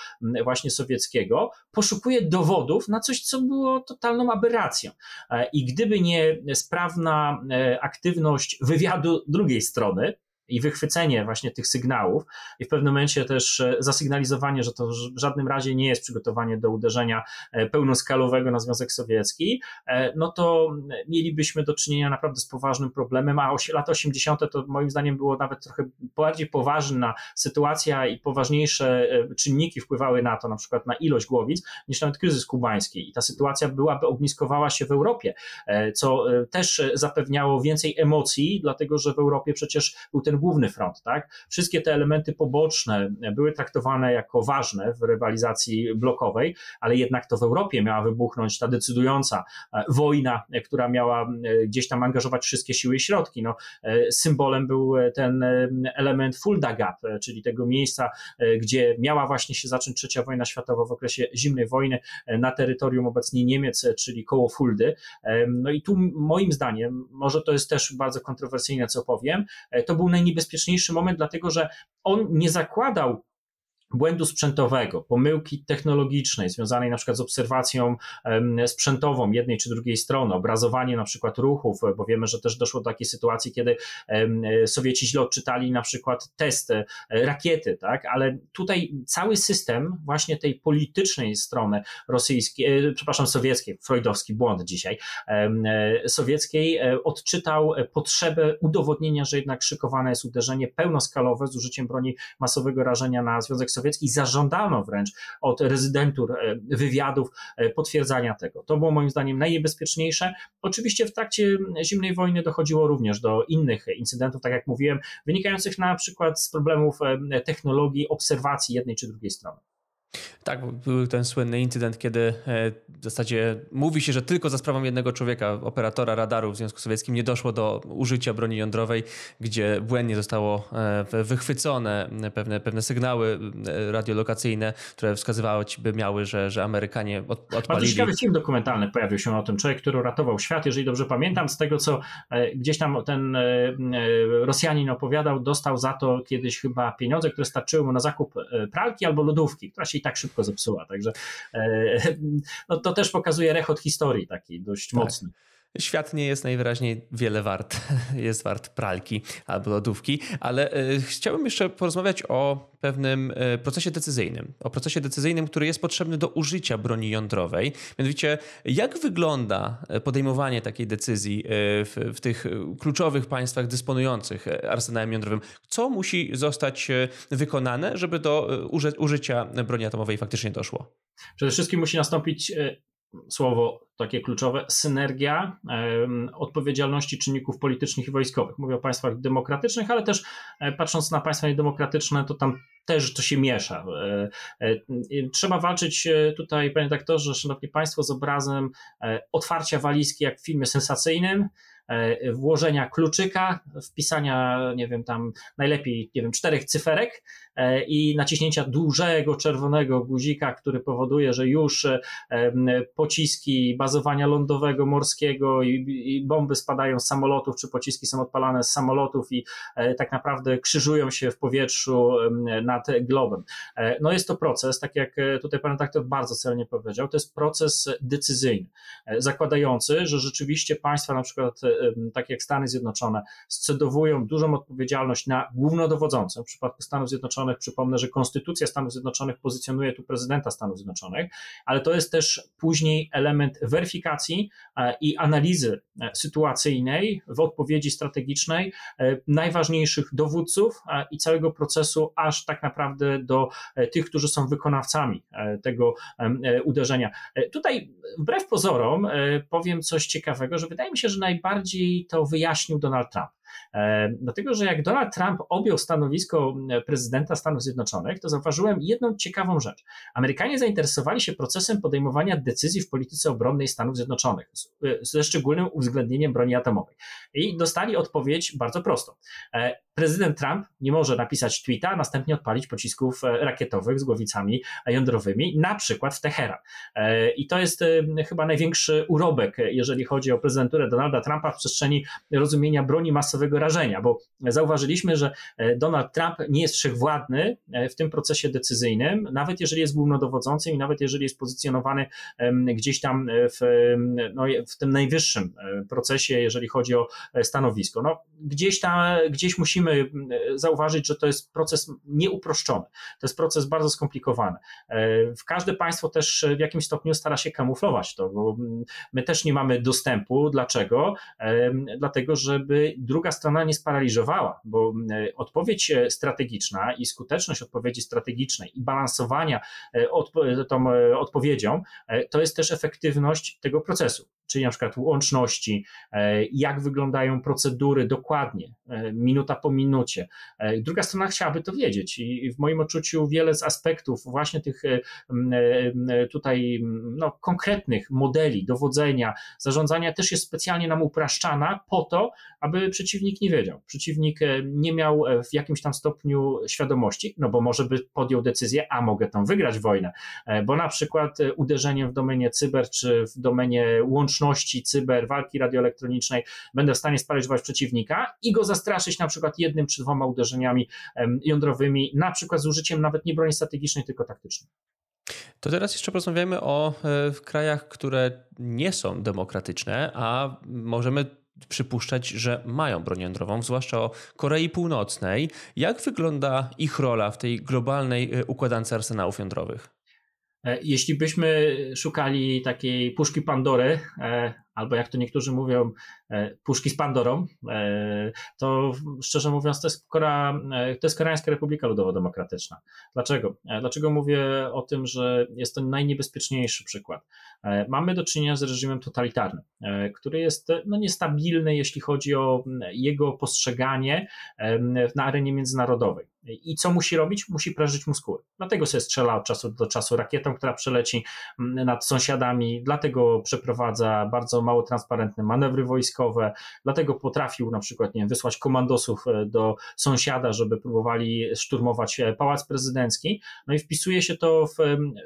właśnie sowieckiego poszukuje dowodów na coś, co było totalną aberracją. E, I gdyby nie sprawna aktywność wywiadu drugiej strony, i wychwycenie właśnie tych sygnałów i w pewnym momencie też zasygnalizowanie, że to w żadnym razie nie jest przygotowanie do uderzenia pełnoskalowego na Związek Sowiecki, no to mielibyśmy do czynienia naprawdę z poważnym problemem, a lata 80. to moim zdaniem było nawet trochę bardziej poważna sytuacja i poważniejsze czynniki wpływały na to, na przykład na ilość głowic, niż nawet kryzys kubański. I ta sytuacja byłaby ogniskowała się w Europie, e, co e, też zapewniało więcej emocji, dlatego że w Europie przecież był ten główny front, tak? Wszystkie te elementy poboczne były traktowane jako ważne w rywalizacji blokowej, ale jednak to w Europie miała wybuchnąć ta decydująca e, wojna, która miała gdzieś tam angażować wszystkie siły i środki. No, symbolem był ten element Fulda Gap, czyli tego miejsca, gdzie miała właśnie się zacząć trzecia wojna światowa w okresie zimnej wojny na terytorium obecnie Niemiec, czyli koło Fuldy. No i tu moim zdaniem, może to jest też bardzo kontrowersyjne, co powiem, e, to był najniebezpieczniejszy moment, dlatego że on nie zakładał błędu sprzętowego, pomyłki technologicznej związanej na przykład z obserwacją sprzętową jednej czy drugiej strony, obrazowanie na przykład ruchów, bo wiemy, że też doszło do takiej sytuacji, kiedy Sowieci źle odczytali na przykład test e, rakiety, tak, ale tutaj cały system właśnie tej politycznej strony rosyjskiej, e, przepraszam, sowieckiej, freudowski błąd dzisiaj, e, sowieckiej odczytał potrzebę udowodnienia, że jednak szykowane jest uderzenie pełnoskalowe z użyciem broni masowego rażenia na Związek Sowiecki Sowiecki zażądano wręcz od rezydentur e, wywiadów e, potwierdzania tego. To było moim zdaniem najniebezpieczniejsze. Oczywiście w trakcie zimnej wojny dochodziło również do innych incydentów, tak jak mówiłem, wynikających na przykład z problemów e, technologii obserwacji jednej czy drugiej strony. Tak, był ten słynny incydent, kiedy e, w zasadzie mówi się, że tylko za sprawą jednego człowieka, operatora radaru w Związku Sowieckim, nie doszło do użycia broni jądrowej, gdzie błędnie zostało e, wychwycone pewne, pewne sygnały e, radiolokacyjne, które wskazywały, by miały, że, że Amerykanie odpalili. Bardzo ciekawy film dokumentalny pojawił się o tym. Człowiek, który uratował świat, jeżeli dobrze pamiętam, z tego co gdzieś tam ten Rosjanin opowiadał, dostał za to kiedyś chyba pieniądze, które starczyły mu na zakup pralki albo lodówki, która się i tak szybko zepsuła. Także e, [laughs] no, to też pokazuje rechot historii taki dość tak. mocny. Świat nie jest najwyraźniej wiele wart. [laughs] Jest wart pralki albo lodówki, ale y, chciałbym jeszcze porozmawiać o pewnym y, procesie decyzyjnym. O procesie decyzyjnym, który jest potrzebny do użycia broni jądrowej. Mianowicie, jak wygląda podejmowanie takiej decyzji w, w tych kluczowych państwach dysponujących arsenałem jądrowym? Co musi zostać wykonane, żeby do użycia broni atomowej faktycznie doszło? Przede wszystkim musi nastąpić słowo takie kluczowe, synergia odpowiedzialności czynników politycznych i wojskowych. Mówię o państwach demokratycznych, ale też e, patrząc na państwa niedemokratyczne, to tam też to się miesza. E, e, trzeba walczyć tutaj, panie doktorze, szanowni państwo, z obrazem otwarcia walizki jak w filmie sensacyjnym, włożenia kluczyka, wpisania, nie wiem, tam najlepiej, nie wiem, czterech cyferek i naciśnięcia dużego czerwonego guzika, który powoduje, że już e, pociski bazowania lądowego, morskiego i, i bomby spadają z samolotów, czy pociski są odpalane z samolotów i e, tak naprawdę krzyżują się w powietrzu nad globem. No jest to proces, tak jak tutaj pan redaktor bardzo celnie powiedział, to jest proces decyzyjny, zakładający, że rzeczywiście państwa, na przykład tak jak Stany Zjednoczone, scedowują dużą odpowiedzialność na głównodowodzącą, w przypadku Stanów Zjednoczonych Przypomnę, że Konstytucja Stanów Zjednoczonych pozycjonuje tu prezydenta Stanów Zjednoczonych, ale to jest też później element weryfikacji e, i analizy e, sytuacyjnej w odpowiedzi strategicznej e, najważniejszych dowódców i całego procesu, aż tak naprawdę do tych, którzy są wykonawcami tego uderzenia. Tutaj, wbrew pozorom, powiem coś ciekawego, że wydaje mi się, że najbardziej to wyjaśnił Donald Trump. E, dlatego, że jak Donald Trump objął stanowisko prezydenta Stanów Zjednoczonych, to zauważyłem jedną ciekawą rzecz. Amerykanie zainteresowali się procesem podejmowania decyzji w polityce obronnej Stanów Zjednoczonych, ze szczególnym uwzględnieniem broni atomowej. I dostali odpowiedź bardzo prostą. E, prezydent Trump nie może napisać tweeta, a następnie odpalić pocisków e, rakietowych z głowicami jądrowymi, na przykład w Teheran. I to jest chyba największy urobek, jeżeli chodzi o prezydenturę Donalda Trumpa w przestrzeni rozumienia broni masowego rażenia, bo zauważyliśmy, że e, Donald Trump nie jest wszechwładny e, w tym procesie decyzyjnym, nawet jeżeli jest głównodowodzącym i nawet jeżeli jest pozycjonowany gdzieś tam e, w, no, w tym najwyższym procesie, jeżeli chodzi o stanowisko. No, gdzieś tam, gdzieś musimy musimy zauważyć, że to jest proces nieuproszczony. To jest proces bardzo skomplikowany. W każde państwo też w jakimś stopniu stara się kamuflować to, bo my też nie mamy dostępu. Dlaczego? Dlatego, żeby druga strona nie sparaliżowała, bo odpowiedź strategiczna i skuteczność odpowiedzi strategicznej i balansowania tą odpowiedzią to jest też efektywność tego procesu czyli na przykład łączności, e, jak wyglądają procedury dokładnie, e, minuta po minucie. E, druga strona chciałaby to wiedzieć i w moim odczuciu wiele z aspektów właśnie tych tutaj no, konkretnych modeli dowodzenia, zarządzania też jest specjalnie nam upraszczana po to, aby przeciwnik nie wiedział. Przeciwnik nie miał w jakimś tam stopniu świadomości, no bo może by podjął decyzję, a mogę tam wygrać wojnę, bo na przykład uderzeniem w domenie cyber czy w domenie łączności łączności, cyber, walki radioelektronicznej, będę w stanie sparaliżować przeciwnika i go zastraszyć na przykład jednym czy dwoma uderzeniami jądrowymi, na przykład z użyciem nawet nie broni strategicznej, tylko taktycznej. To teraz jeszcze porozmawiajmy o e, krajach, które nie są demokratyczne, a możemy przypuszczać, że mają broń jądrową, zwłaszcza o Korei Północnej. Jak wygląda ich rola w tej globalnej e, układance arsenałów jądrowych? E, jeśli byśmy szukali takiej puszki Pandory, e, albo jak to niektórzy mówią, e, puszki z Pandorą, to szczerze mówiąc, to jest, Korea, to jest Koreańska Republika Ludowo-Demokratyczna. Dlaczego? Dlaczego mówię o tym, że jest to najniebezpieczniejszy przykład? Mamy do czynienia z reżimem totalitarnym, który jest no, niestabilny, jeśli chodzi o jego postrzeganie na arenie międzynarodowej. I co musi robić? Musi prężyć muskuły. Dlatego sobie strzela od czasu do czasu rakietą, która przeleci mm, nad sąsiadami, dlatego przeprowadza bardzo mało transparentne manewry wojskowe, dlatego potrafił na przykład nie wysłać komandosów e, do sąsiada, żeby próbowali szturmować e, pałac prezydencki. No i wpisuje się to w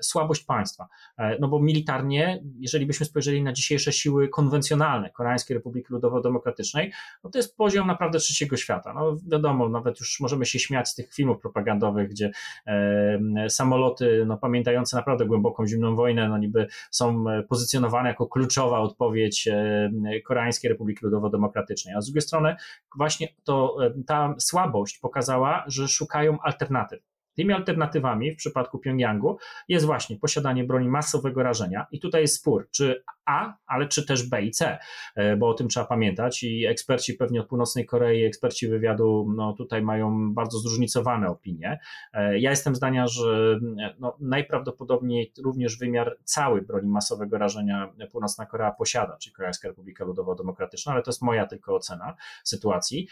słabość państwa. E, no bo militarnie, jeżeli byśmy spojrzeli na dzisiejsze siły konwencjonalne Koreańskiej Republiki Ludowo-Demokratycznej, no to jest poziom naprawdę trzeciego świata. No wiadomo, nawet już możemy się śmiać z tych tych filmów propagandowych, gdzie e, samoloty, no, pamiętające naprawdę głęboką zimną wojnę, no niby są e, pozycjonowane jako kluczowa odpowiedź e, Koreańskiej Republiki Ludowo-Demokratycznej. A z drugiej strony właśnie to, ta słabość pokazała, że szukają alternatyw. Tymi alternatywami w przypadku Pjongjangu jest właśnie posiadanie broni masowego rażenia i tutaj jest spór, czy A, ale czy też B i C, e, bo o tym trzeba pamiętać i eksperci pewnie od północnej Korei, eksperci wywiadu no, tutaj mają bardzo zróżnicowane opinie. E, ja jestem zdania, że no, najprawdopodobniej również wymiar cały broni masowego rażenia północna Korea posiada, czyli Koreańska Republika Ludowo-Demokratyczna, ale to jest moja tylko ocena sytuacji.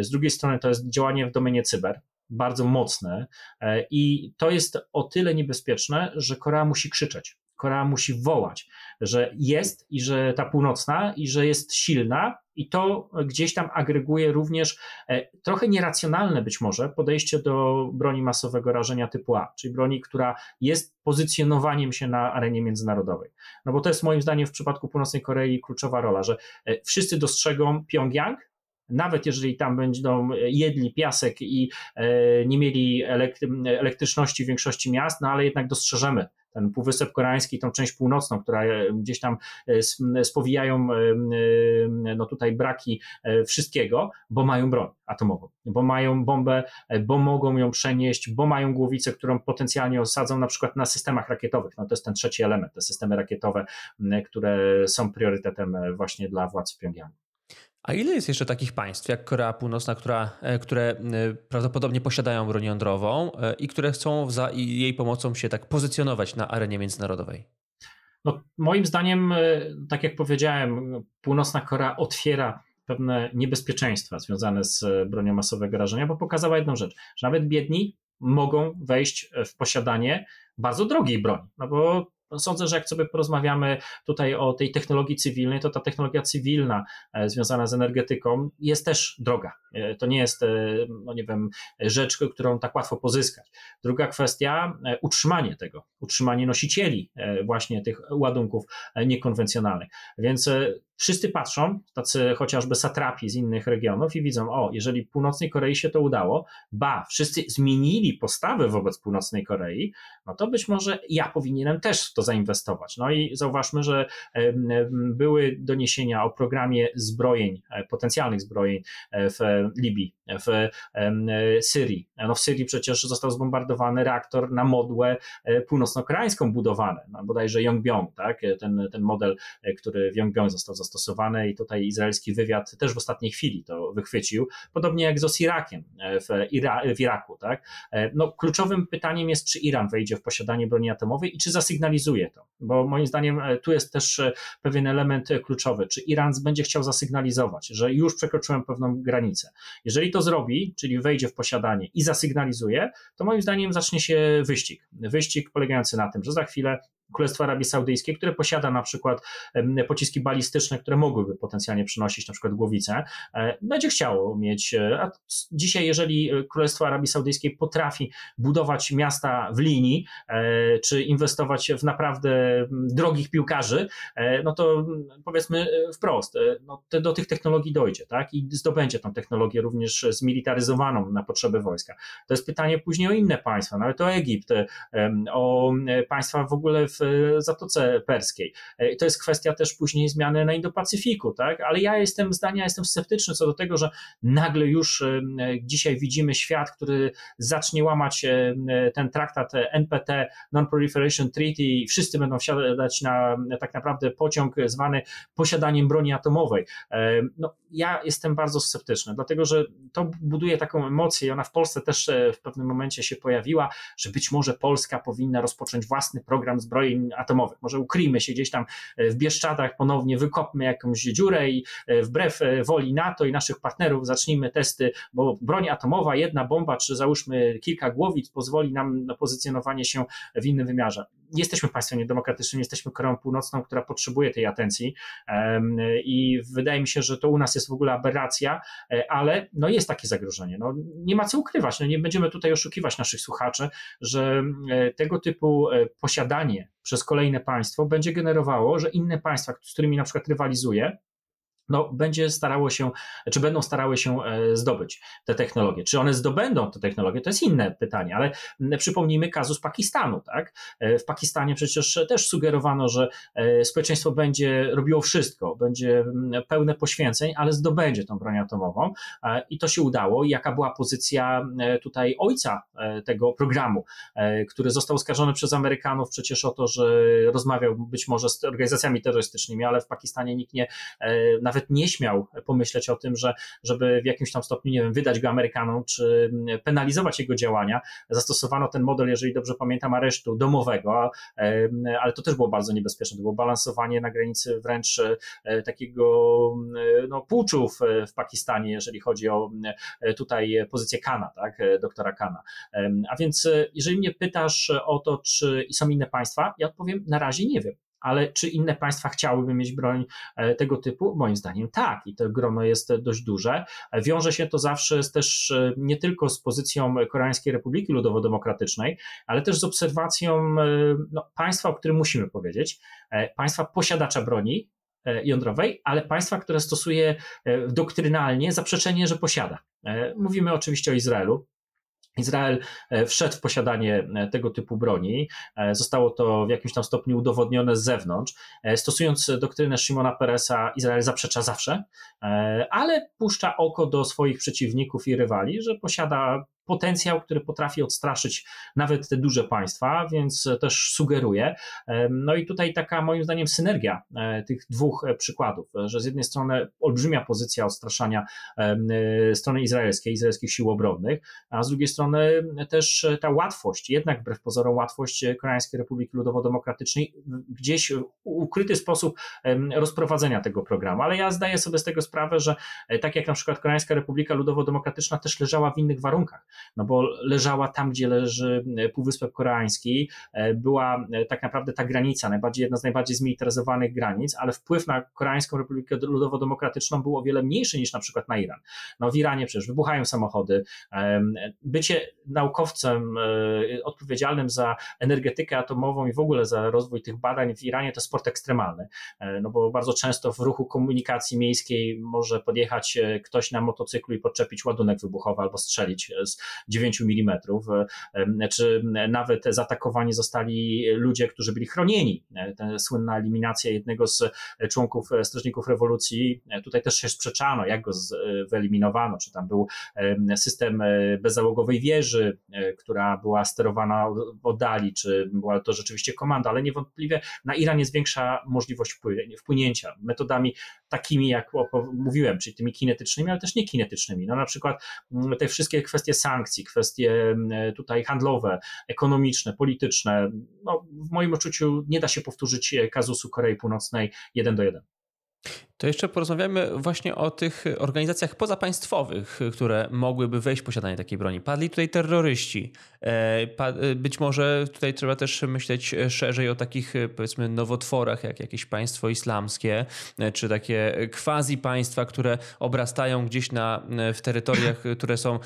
Z drugiej strony to jest działanie w domenie cyber, bardzo mocne e, i to jest o tyle niebezpieczne, że Korea musi krzyczeć. Korea musi wołać, że jest i że ta północna i że jest silna i to gdzieś tam agreguje również e, trochę nieracjonalne być może podejście do broni masowego rażenia typu A, czyli broni, która jest pozycjonowaniem się na arenie międzynarodowej. No bo to jest moim zdaniem w przypadku Północnej Korei kluczowa rola, że e, wszyscy dostrzegą Pjongjang, nawet jeżeli tam będą jedli piasek i e, nie mieli elektryczności w większości miast, no ale jednak dostrzeżemy ten Półwysep Koreański, tą część północną, która e, gdzieś tam e, spowijają no tutaj braki wszystkiego, bo mają broń atomową, bo mają bombę, bo mogą ją przenieść, bo mają głowicę, którą potencjalnie osadzą na przykład na systemach rakietowych. No to jest ten trzeci element, te systemy rakietowe, które są priorytetem właśnie dla władz Pjongjangu. A ile jest jeszcze takich państw jak Korea Północna, która, e, które e, prawdopodobnie posiadają broń jądrową e, i które chcą za jej pomocą się tak pozycjonować na arenie międzynarodowej? No, moim zdaniem, tak jak powiedziałem, Północna Korea otwiera pewne niebezpieczeństwa związane z bronią masowego rażenia, bo pokazała jedną rzecz, że nawet biedni mogą wejść w posiadanie bardzo drogiej broni, no bo sądzę, że jak sobie porozmawiamy tutaj o tej technologii cywilnej, to ta technologia cywilna e, związana z energetyką jest też droga. E, to nie jest, e, no nie wiem, rzecz, którą tak łatwo pozyskać. Druga kwestia, utrzymanie tego, utrzymanie nosicieli właśnie tych ładunków niekonwencjonalnych. Więc wszyscy patrzą, tacy chociażby satrapi z innych regionów i widzą, o, jeżeli północnej Korei się to udało, ba, wszyscy zmienili postawę wobec północnej Korei, no to być może ja powinienem też to zainwestować. No i zauważmy, że były doniesienia o programie zbrojeń, potencjalnych zbrojeń w Libii, w Syrii. No w Syrii przecież został zbombardowany reaktor na modłę północno-koreańską budowany, no bodajże Yongbyon, tak? ten, ten model, który w Yongbyon został zastosowany i tutaj izraelski wywiad też w ostatniej chwili to wychwycił, podobnie jak z Osirakiem w, Ira w Iraku. Tak? No, kluczowym pytaniem jest, czy Iran wejdzie w posiadanie broni atomowej i czy zasygnalizuje to, bo moim zdaniem tu jest też pewien element kluczowy, czy Iran będzie chciał zasygnalizować, że już przekroczyłem pewną granicę. Jeżeli to zrobi, czyli wejdzie w posiadanie i zasygnalizuje, to moim zdaniem zacznie się wyścig. Wyścig polegający na tym, że za chwilę Królestwo Arabii Saudyjskiej, które posiada na przykład pociski balistyczne, które mogłyby potencjalnie przynosić na przykład głowicę, e, będzie chciało mieć. E, a dzisiaj, jeżeli Królestwo Arabii Saudyjskiej potrafi budować miasta w linii, e, czy inwestować w naprawdę drogich piłkarzy, no to powiedzmy wprost, no do tych technologii dojdzie, tak? I zdobędzie tą technologię również zmilitaryzowaną na potrzeby wojska. To jest pytanie później o inne państwa, nawet o Egipt, o państwa w ogóle w w Zatoce Perskiej. E, to jest kwestia też później zmiany na Indo-Pacyfiku, tak? Ale ja jestem zdania, jestem sceptyczny co do tego, że nagle już e, dzisiaj widzimy świat, który zacznie łamać e, ten traktat NPT, Non-Proliferation Treaty i wszyscy będą wsiadać na tak naprawdę pociąg zwany posiadaniem broni atomowej. No, ja jestem bardzo sceptyczny, dlatego że to buduje taką emocję i ona w Polsce też w pewnym momencie się pojawiła, że być może Polska powinna rozpocząć własny program zbrojny atomowych. Może ukryjmy się gdzieś tam e, w Bieszczadach, ponownie wykopmy jakąś dziurę i e, wbrew e, woli NATO i naszych partnerów zacznijmy testy, bo broń atomowa, jedna bomba, czy załóżmy kilka głowic pozwoli nam na pozycjonowanie się w innym wymiarze. Jesteśmy państwem niedemokratycznym, jesteśmy Koreą Północną, która potrzebuje tej atencji i wydaje mi się, że to u nas jest w ogóle aberracja, ale no jest takie zagrożenie. No, nie ma co ukrywać, no nie będziemy tutaj oszukiwać naszych słuchaczy, że tego typu posiadanie przez kolejne państwo będzie generowało, że inne państwa, z którymi na przykład rywalizuje, no, będzie starało się, czy będą starały się e, zdobyć te technologie. Czy one zdobędą te technologie, to jest inne pytanie, ale przypomnijmy kazus Pakistanu, tak? E, w Pakistanie przecież też sugerowano, że e, społeczeństwo będzie robiło wszystko, będzie pełne poświęceń, ale zdobędzie tą broń atomową i to się udało. I jaka była pozycja tutaj ojca tego programu, który został oskarżony przez Amerykanów przecież o to, że rozmawiał być może z organizacjami terrorystycznymi, ale w Pakistanie nikt nie, nawet nawet nie śmiał pomyśleć o tym, że, żeby w jakimś tam stopniu, nie wiem, wydać go Amerykanom, czy penalizować jego działania. Zastosowano ten model, jeżeli dobrze pamiętam, aresztu domowego, ale to też było bardzo niebezpieczne. To było balansowanie na granicy wręcz e, takiego no, puczów w Pakistanie, jeżeli chodzi o tutaj pozycję Kana, tak, doktora Kana. A więc e, jeżeli mnie pytasz o to, czy są inne państwa, ja odpowiem, na razie nie wiem ale czy inne państwa chciałyby mieć broń e, tego typu? Moim zdaniem tak i to grono jest dość duże. Wiąże się to zawsze z też e, nie tylko z pozycją Koreańskiej Republiki Ludowo-Demokratycznej, ale też z obserwacją e, no, państwa, o którym musimy powiedzieć, państwa posiadacza broni, jądrowej, ale państwa, które stosuje doktrynalnie zaprzeczenie, że posiada. Mówimy oczywiście o Izraelu, Izrael e, wszedł w posiadanie e, tego typu broni. E, zostało to w jakimś tam stopniu udowodnione z zewnątrz. Stosując doktrynę Szymona Peresa, Izrael zaprzecza zawsze, ale puszcza oko do swoich przeciwników i rywali, że posiada potencjał, który potrafi odstraszyć nawet te duże państwa, więc też sugeruje. No i tutaj taka moim zdaniem synergia e, tych dwóch e, przykładów, że z jednej strony olbrzymia pozycja odstraszania e, strony izraelskiej, izraelskich sił obronnych, a z drugiej strony też ta łatwość, jednak wbrew pozorom łatwość Koreańskiej Republiki Ludowo-Demokratycznej gdzieś ukryty sposób rozprowadzenia tego programu. Ale ja zdaję sobie z tego sprawę, że tak jak na przykład Koreańska Republika Ludowo-Demokratyczna też leżała w innych warunkach no bo leżała tam, gdzie leży e, Półwysep Koreański, e, była e, tak naprawdę ta granica, najbardziej, jedna z najbardziej zmilitaryzowanych granic, ale wpływ na Koreańską Republikę Ludowo-Demokratyczną był o wiele mniejszy niż na przykład na Iran. No w Iranie przecież wybuchają samochody, bycie naukowcem odpowiedzialnym za energetykę atomową i w ogóle za rozwój tych badań w Iranie to sport ekstremalny, no bo bardzo często w ruchu komunikacji miejskiej może podjechać ktoś na motocyklu i podczepić ładunek wybuchowy albo strzelić z 9 mm, czy nawet zaatakowani zostali ludzie, którzy byli chronieni. Ta słynna eliminacja jednego z członków strażników rewolucji, tutaj też się sprzeczano, jak go wyeliminowano, czy tam był system bezzałogowej wieży, która była sterowana oddali, czy była to rzeczywiście komanda, ale niewątpliwie na Iran jest większa możliwość wpłynięcia metodami takimi, jak mówiłem, czyli tymi kinetycznymi, ale też nie kinetycznymi. No na przykład te wszystkie kwestie sankcji, kwestie mm, tutaj handlowe, ekonomiczne, polityczne, no w moim odczuciu nie da się powtórzyć kazusu Korei Północnej jeden do jeden. To jeszcze porozmawiamy właśnie o tych organizacjach pozapaństwowych, które mogłyby wejść w posiadanie takiej broni. Padli tutaj terroryści. E, e, być może tutaj trzeba też myśleć szerzej o takich powiedzmy nowotworach, jak jakieś państwo islamskie, e, czy takie quasi państwa, które obrastają gdzieś na, w terytoriach, które są,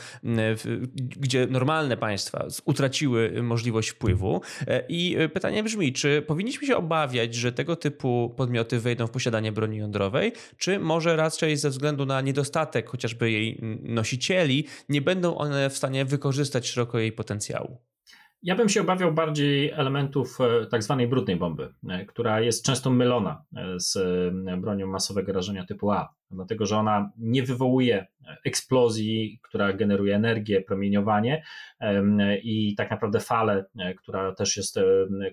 gdzie normalne państwa utraciły możliwość wpływu. I pytanie brzmi, czy powinniśmy się obawiać, że tego typu podmioty wejdą w posiadanie broni jądrowej? Czy może raczej ze względu na niedostatek chociażby jej nosicieli, nie będą one w stanie wykorzystać szeroko jej potencjału? Ja bym się obawiał bardziej elementów e, tak zwanej brudnej bomby, e, która jest często mylona e, z bronią masowego rażenia typu A dlatego że ona nie wywołuje eksplozji, która generuje energię, promieniowanie i tak naprawdę falę, e, która też jest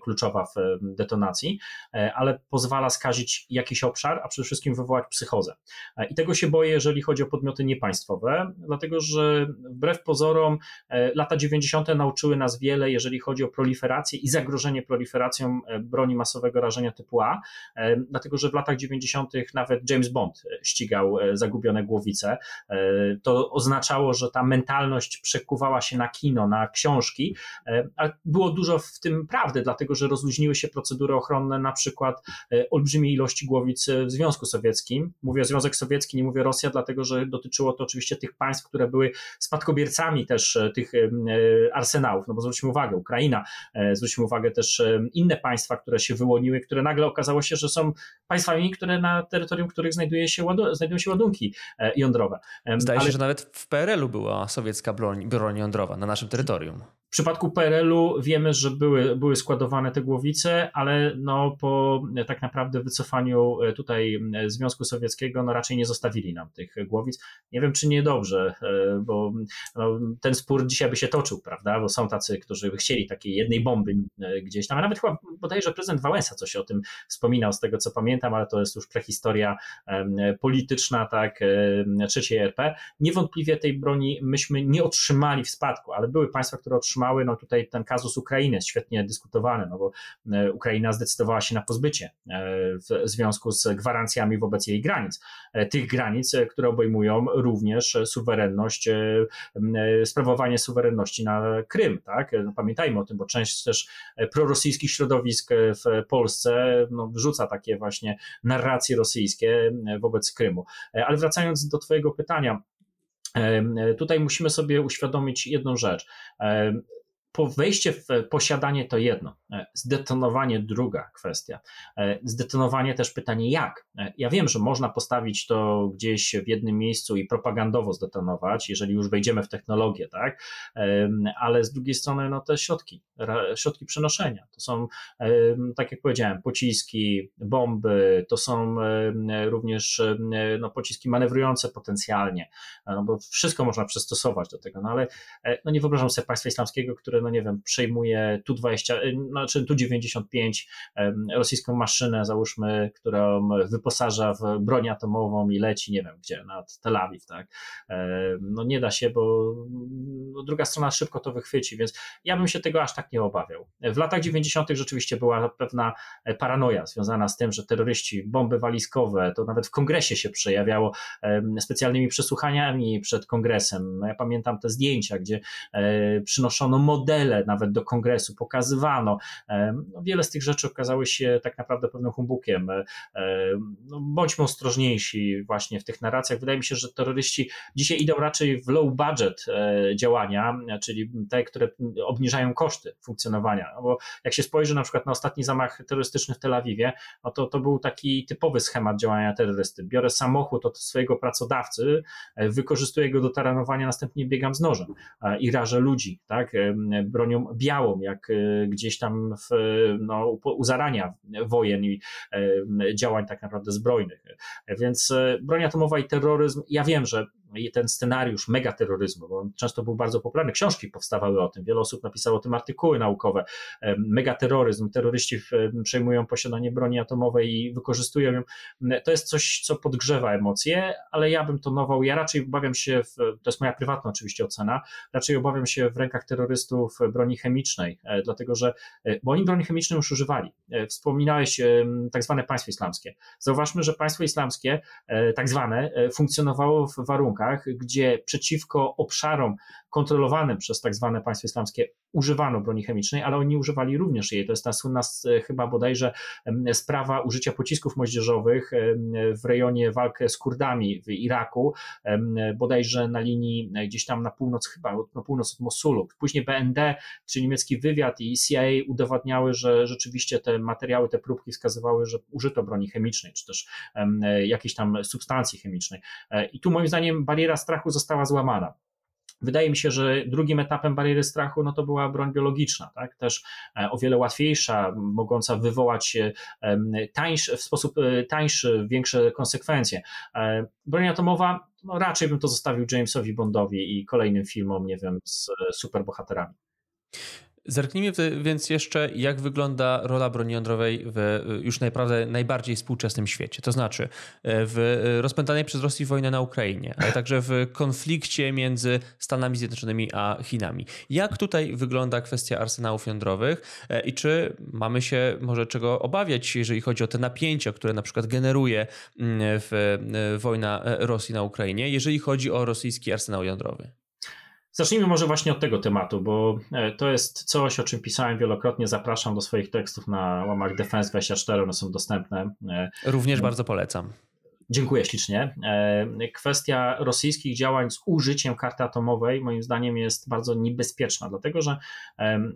kluczowa w detonacji, e, ale pozwala skazić jakiś obszar, a przede wszystkim wywołać psychozę. E, I tego się boję, jeżeli chodzi o podmioty niepaństwowe, dlatego że wbrew pozorom lata 90. nauczyły nas wiele, jeżeli chodzi o proliferację i zagrożenie proliferacją broni masowego rażenia typu A, dlatego że w latach 90. nawet James Bond ścigał ścigał e, zagubione głowice. E, to oznaczało, że ta mentalność przekuwała się na kino, na książki, e, ale było dużo w tym prawdy, dlatego że rozluźniły się procedury ochronne, na przykład olbrzymiej ilości głowic w Związku Sowieckim. Mówię Związek Sowiecki, nie mówię Rosja, dlatego że dotyczyło to oczywiście tych państw, które były spadkobiercami też tych arsenałów. No bo zwróćmy uwagę, Ukraina, zwróćmy uwagę też inne państwa, które się wyłoniły, które nagle okazało się, że są państwami, które na terytorium których znajduje się znajdują się ładunki e, jądrowe. Zdaje Ale... się, że nawet w PRL-u była sowiecka broń, broń jądrowa na naszym terytorium. W przypadku PRL-u wiemy, że były, były składowane te głowice, ale no po e, tak naprawdę wycofaniu e, tutaj Związku Sowieckiego no raczej nie zostawili nam tych głowic. Nie wiem, czy niedobrze, bo no, ten spór dzisiaj by się toczył, prawda? Bo są tacy, którzy by chcieli takiej jednej bomby gdzieś tam. A nawet chyba bodajże prezydent Wałęsa coś o tym wspominał, z tego co pamiętam, ale to jest już prehistoria polityczna tak, e, trzeciej RP. Niewątpliwie tej broni myśmy nie otrzymali w spadku, ale były państwa, które otrzymały, no tutaj ten kazus Ukrainy jest świetnie dyskutowany, no bo e, Ukraina zdecydowała się na pozbycie e, w związku z gwarancjami wobec jej granic. Tych granic, które obejmują również suwerenność, sprawowanie suwerenności na Krym, tak? No pamiętajmy o tym, bo część też prorosyjskich środowisk w Polsce no, wrzuca takie właśnie narracje rosyjskie wobec Krymu. E, ale wracając do Twojego pytania, e, tutaj musimy sobie uświadomić jedną rzecz. Wejście w posiadanie to jedno, e, zdetonowanie druga kwestia. E, zdetonowanie też pytanie jak. E, ja wiem, że można postawić to gdzieś w jednym miejscu i propagandowo zdetonować, jeżeli już wejdziemy w technologię, tak? Ale z drugiej strony, no te środki, środki przenoszenia, to są, tak jak powiedziałem, pociski, bomby, to są również no, pociski manewrujące potencjalnie, no bo wszystko można przystosować do tego, no ale no nie wyobrażam sobie państwa islamskiego, które no nie wiem, przejmuje Tu-20, y, znaczy Tu-95, rosyjską maszynę, załóżmy, którą wyposaża w broń atomową i leci, nie wiem gdzie, nad Tel Awiw, tak? No nie da się, bo no, druga strona szybko to wychwyci, więc ja bym się tego aż tak nie obawiał. W latach 90. rzeczywiście była pewna e, paranoja związana z tym, że terroryści, bomby walizkowe, to nawet w kongresie się przejawiało specjalnymi przesłuchaniami przed kongresem. No ja pamiętam te zdjęcia, gdzie e, przynoszono model modele nawet do kongresu pokazywano. No, wiele z tych rzeczy okazały się tak naprawdę pewnym humbukiem. No, bądźmy ostrożniejsi właśnie w tych narracjach. Wydaje mi się, że terroryści dzisiaj idą raczej w low budget działania, czyli te, które obniżają koszty funkcjonowania. No bo jak się spojrzy na przykład na ostatni zamach terrorystyczny w Tel Awiwie, no to, to był taki typowy schemat działania terrorysty. Biorę samochód od swojego pracodawcy, wykorzystuję go do taranowania, następnie biegam z nożem i rażę ludzi, tak, bronią białą, jak e, gdzieś tam w, no, u zarania wojen i działań tak naprawdę zbrojnych. Więc e, broń atomowa i terroryzm, ja wiem, że ten scenariusz megaterroryzmu, bo on często był bardzo popularny, książki powstawały o tym, wiele osób napisało o tym artykuły naukowe. Megaterroryzm, terroryści przejmują posiadanie broni atomowej i wykorzystują ją. To jest coś, co podgrzewa emocje, ale ja bym tonował, ja raczej obawiam się, w, to jest moja prywatna oczywiście ocena, raczej obawiam się w rękach terrorystów broni chemicznej, e, dlatego że, e, bo oni broni chemicznej już używali. E, wspominałeś tak zwane państwo islamskie. Zauważmy, że państwo islamskie, tak zwane, funkcjonowało w warunkach, gdzie przeciwko obszarom kontrolowanym przez tak zwane państwo islamskie używano broni chemicznej, ale oni używali również jej. To jest ta słynna chyba bodajże sprawa użycia pocisków moździerzowych w rejonie walki z Kurdami w Iraku, bodajże na linii e, gdzieś tam na północ, chyba na północ od Mosulu. Później BND, czy niemiecki wywiad i CIA udowadniały, że rzeczywiście te materiały, te próbki wskazywały, że użyto broni chemicznej, czy też e, jakiejś tam substancji chemicznej. E, I tu moim zdaniem bariera strachu została złamana. Wydaje mi się, że drugim etapem bariery strachu no to była broń biologiczna, tak? też e, o wiele łatwiejsza, mogąca wywołać e, tańszy, w sposób e, tańszy większe konsekwencje. Broń atomowa, no raczej bym to zostawił Jamesowi Bondowi i kolejnym filmom, nie wiem, z superbohaterami. Zerknijmy więc jeszcze, jak wygląda rola broni jądrowej w już naprawdę najbardziej współczesnym świecie. To znaczy e, w rozpętanej przez Rosję wojnie na Ukrainie, ale także w konflikcie między Stanami Zjednoczonymi a Chinami. Jak tutaj wygląda kwestia arsenałów jądrowych e, i czy mamy się może czego obawiać, jeżeli chodzi o te napięcia, które na przykład generuje mm, w e, wojna Rosji na Ukrainie, jeżeli chodzi o rosyjski arsenał jądrowy? Zacznijmy może właśnie od tego tematu, bo e, to jest coś, o czym pisałem wielokrotnie. Zapraszam do swoich tekstów na łamach Defense24, one są dostępne. E, Również bardzo polecam. Dziękuję ślicznie. E, kwestia rosyjskich działań z użyciem karty atomowej, moim zdaniem, jest bardzo niebezpieczna, dlatego że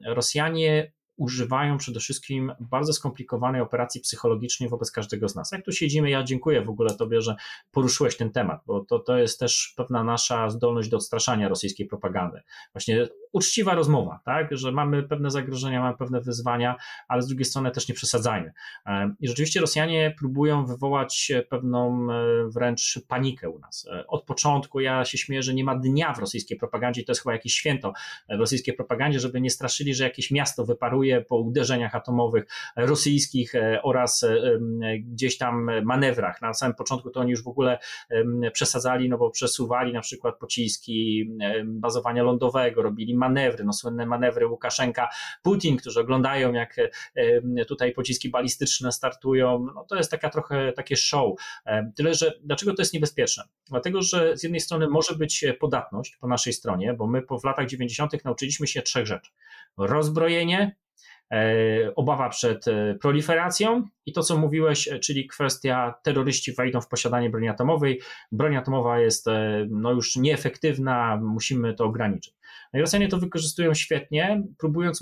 Rosjanie używają przede wszystkim bardzo skomplikowanej operacji psychologicznej wobec każdego z nas. Jak tu siedzimy, ja dziękuję w ogóle Tobie, że poruszyłeś ten temat, bo to, to jest też pewna nasza zdolność do odstraszania rosyjskiej propagandy. Właśnie uczciwa rozmowa, tak, że mamy pewne zagrożenia, mamy pewne wyzwania, ale z drugiej strony też nie przesadzajmy. E, I rzeczywiście Rosjanie próbują wywołać pewną e, wręcz panikę u nas. E, od początku ja się śmieję, że nie ma dnia w rosyjskiej propagandzie, to jest chyba jakieś święto w rosyjskiej propagandzie, żeby nie straszyli, że jakieś miasto wyparuje po uderzeniach atomowych rosyjskich oraz gdzieś tam manewrach. Na samym początku to oni już w ogóle przesadzali, no bo przesuwali na przykład pociski bazowania lądowego, robili manewry, no słynne manewry Łukaszenka, Putin, którzy oglądają jak e, tutaj pociski balistyczne startują, no to jest taka trochę takie show. E, tyle, że dlaczego to jest niebezpieczne? Dlatego, że z jednej strony może być podatność po naszej stronie, bo my po w latach 90. nauczyliśmy się trzech rzeczy. Rozbrojenie, E, obawa przed e, proliferacją i to, co mówiłeś, e, czyli kwestia terroryści wejdą w posiadanie broni atomowej. Broń atomowa jest no, już nieefektywna, musimy to ograniczyć. No i Rosjanie to wykorzystują świetnie, próbując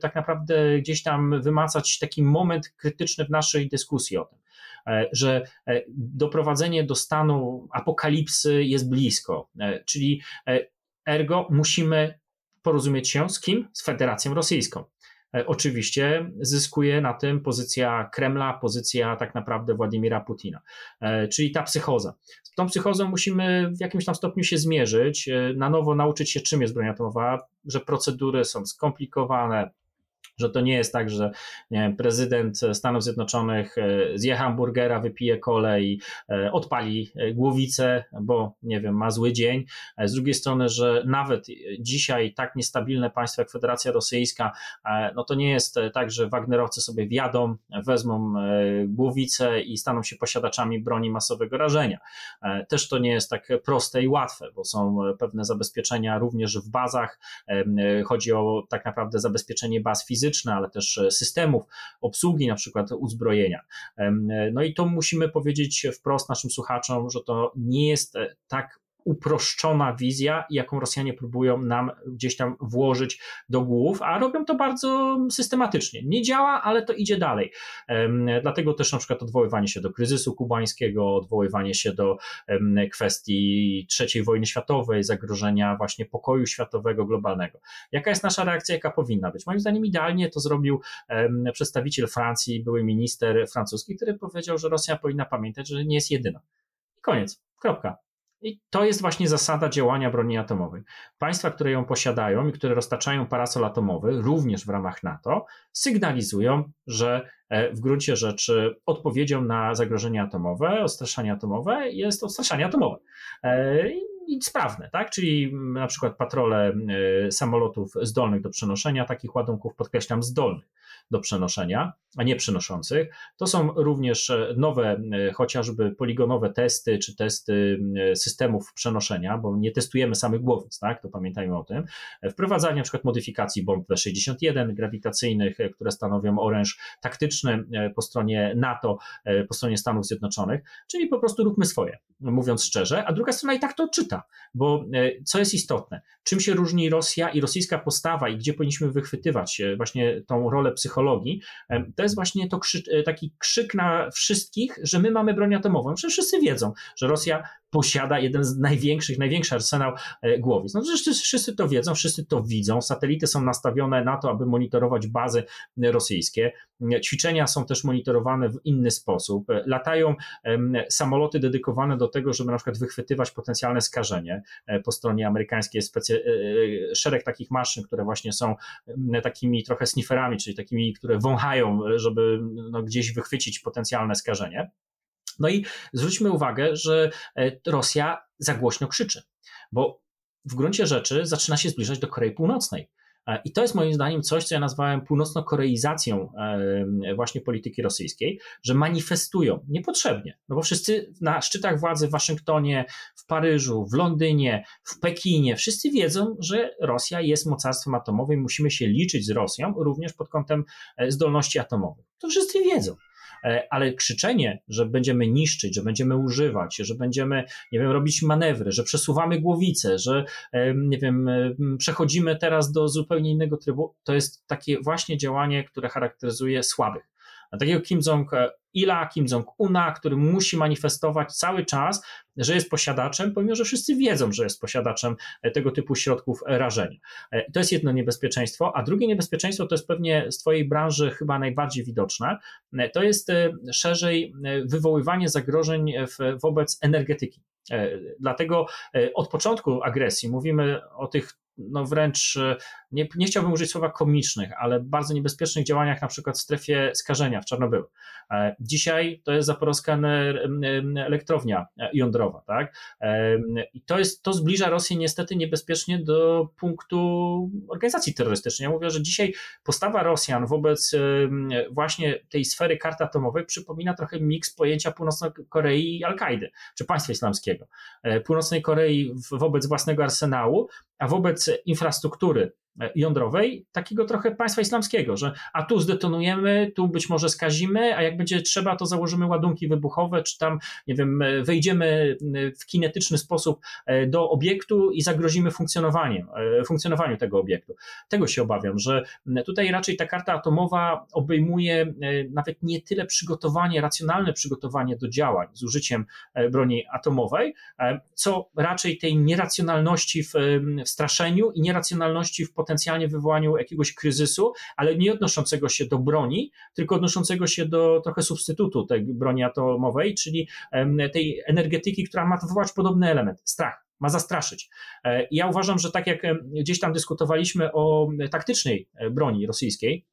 tak naprawdę gdzieś tam wymacać taki moment krytyczny w naszej dyskusji o tym że doprowadzenie do stanu apokalipsy jest blisko, czyli ergo musimy porozumieć się z kim? Z Federacją Rosyjską. E, oczywiście zyskuje na tym pozycja Kremla, pozycja tak naprawdę Władimira Putina, e, czyli ta psychoza. Z tą psychozą musimy w jakimś tam stopniu się zmierzyć, e, na nowo nauczyć się, czym jest broń atomowa, że procedury są skomplikowane, że to nie jest tak, że wiem, prezydent Stanów Zjednoczonych e, zje hamburgera, wypije kole i e, odpali e, głowicę, bo nie wiem, ma zły dzień. Z drugiej strony, że nawet dzisiaj tak niestabilne państwo jak Federacja Rosyjska, no to nie jest tak, że Wagnerowcy sobie wjadą, wezmą głowicę i staną się posiadaczami broni masowego rażenia. Też to nie jest tak proste i łatwe, bo są pewne zabezpieczenia również w bazach. Chodzi o tak naprawdę zabezpieczenie baz ale też e, systemów obsługi, na przykład uzbrojenia. No i to musimy powiedzieć wprost naszym słuchaczom, że to nie jest e, tak uproszczona wizja, jaką Rosjanie próbują nam gdzieś tam włożyć do głów, a robią to bardzo systematycznie. Nie działa, ale to idzie dalej. Dlatego też na przykład odwoływanie się do kryzysu kubańskiego, odwoływanie się do kwestii III wojny światowej, zagrożenia właśnie pokoju światowego, globalnego. Jaka jest nasza reakcja, jaka powinna być? Moim zdaniem idealnie to zrobił przedstawiciel Francji, były minister francuski, który powiedział, że Rosja powinna pamiętać, że nie jest jedyna. I koniec. Kropka. I to jest właśnie zasada działania broni atomowej. Państwa, które ją posiadają i które roztaczają parasol atomowy, również w ramach NATO, sygnalizują, że e, w gruncie rzeczy odpowiedzią na zagrożenie atomowe, odstraszanie atomowe jest odstraszanie atomowe. I sprawne, tak? Czyli na przykład patrole e, samolotów zdolnych do przenoszenia takich ładunków, podkreślam, zdolnych do przenoszenia, a nie przynoszących. To są również e, nowe, e, chociażby poligonowe testy, czy testy systemów przenoszenia, bo nie testujemy samych głowic, tak? To pamiętajmy o tym. Wprowadzanie na przykład modyfikacji bomb B-61 grawitacyjnych, które stanowią oręż taktyczny po stronie NATO, po stronie Stanów Zjednoczonych, czyli po prostu róbmy swoje, mówiąc szczerze, a druga strona i tak to czyta, bo co jest istotne, czym się różni Rosja i rosyjska postawa i gdzie powinniśmy wychwytywać właśnie tą rolę psychologii, to jest właśnie to e, taki krzyk na wszystkich, że my mamy broń atomową. Przecież wszyscy wiedzą, że Rosja posiada jeden z największych, największy arsenał e, głowic. No wszyscy, to wiedzą, wszyscy to widzą. Satelity są nastawione na to, aby monitorować bazy rosyjskie. Ćwiczenia są też monitorowane w inny sposób. Latają samoloty dedykowane do tego, żeby na przykład wychwytywać potencjalne skażenie. E, po stronie amerykańskiej jest szereg takich maszyn, które właśnie są takimi trochę snifferami, czyli takimi, które wąchają, żeby no, gdzieś wychwycić potencjalne skażenie. No i zwróćmy uwagę, że e, Rosja za głośno krzyczy, bo w gruncie rzeczy zaczyna się zbliżać do Korei Północnej. E, I to jest moim zdaniem coś, co ja nazwałem północno-koreizacją e, właśnie polityki rosyjskiej, że manifestują niepotrzebnie, no bo wszyscy na szczytach władzy w Waszyngtonie, w Paryżu, w Londynie, w Pekinie, wszyscy wiedzą, że Rosja jest mocarstwem atomowym, musimy się liczyć z Rosją również pod kątem zdolności atomowych. To wszyscy wiedzą. E, ale krzyczenie, że będziemy niszczyć, że będziemy używać, że będziemy, nie wiem, robić manewry, że przesuwamy głowicę, że, nie wiem, przechodzimy teraz do zupełnie innego trybu, to jest takie właśnie działanie, które charakteryzuje słabych. Takiego Kim Jong Ila, Kim Jong-una, który musi manifestować cały czas, że jest posiadaczem, pomimo że wszyscy wiedzą, że jest posiadaczem e, tego typu środków rażenia. E, to jest jedno niebezpieczeństwo, a drugie niebezpieczeństwo to jest pewnie z Twojej branży chyba najbardziej widoczne, e, to jest szerzej wywoływanie zagrożeń wobec energetyki. Dlatego od początku agresji mówimy o tych no wręcz, nie, nie chciałbym użyć słowa komicznych, ale bardzo niebezpiecznych działaniach, na przykład w strefie skażenia w Czarnobylu. Dzisiaj to jest zaporowska elektrownia jądrowa, tak? I to, jest, to zbliża Rosję niestety niebezpiecznie do punktu organizacji terrorystycznej. Ja mówię, że dzisiaj postawa Rosjan wobec właśnie tej sfery kart atomowej przypomina trochę miks pojęcia Północnej Korei i Al-Kaidy, czy państwa islamskiego. E, Północnej Korei wobec własnego arsenału, a wobec infrastruktury jądrowej, takiego trochę państwa islamskiego, że a tu zdetonujemy, tu być może skazimy, a jak będzie trzeba, to założymy ładunki wybuchowe, czy tam, nie wiem, e, wejdziemy e, w kinetyczny sposób do obiektu i zagrozimy funkcjonowaniem, funkcjonowaniu tego obiektu. Tego się obawiam, że tutaj raczej ta karta atomowa obejmuje nawet nie tyle przygotowanie, racjonalne przygotowanie do działań z użyciem broni atomowej, co raczej tej nieracjonalności w straszeniu i nieracjonalności w potencjalnie wywołaniu jakiegoś kryzysu, ale nie odnoszącego się do broni, tylko odnoszącego się do trochę substytutu tej broni atomowej, czyli tej energetyki, która ma wywołać podobny element strach ma zastraszyć. E, ja uważam, że tak jak gdzieś tam dyskutowaliśmy o taktycznej e, broni rosyjskiej,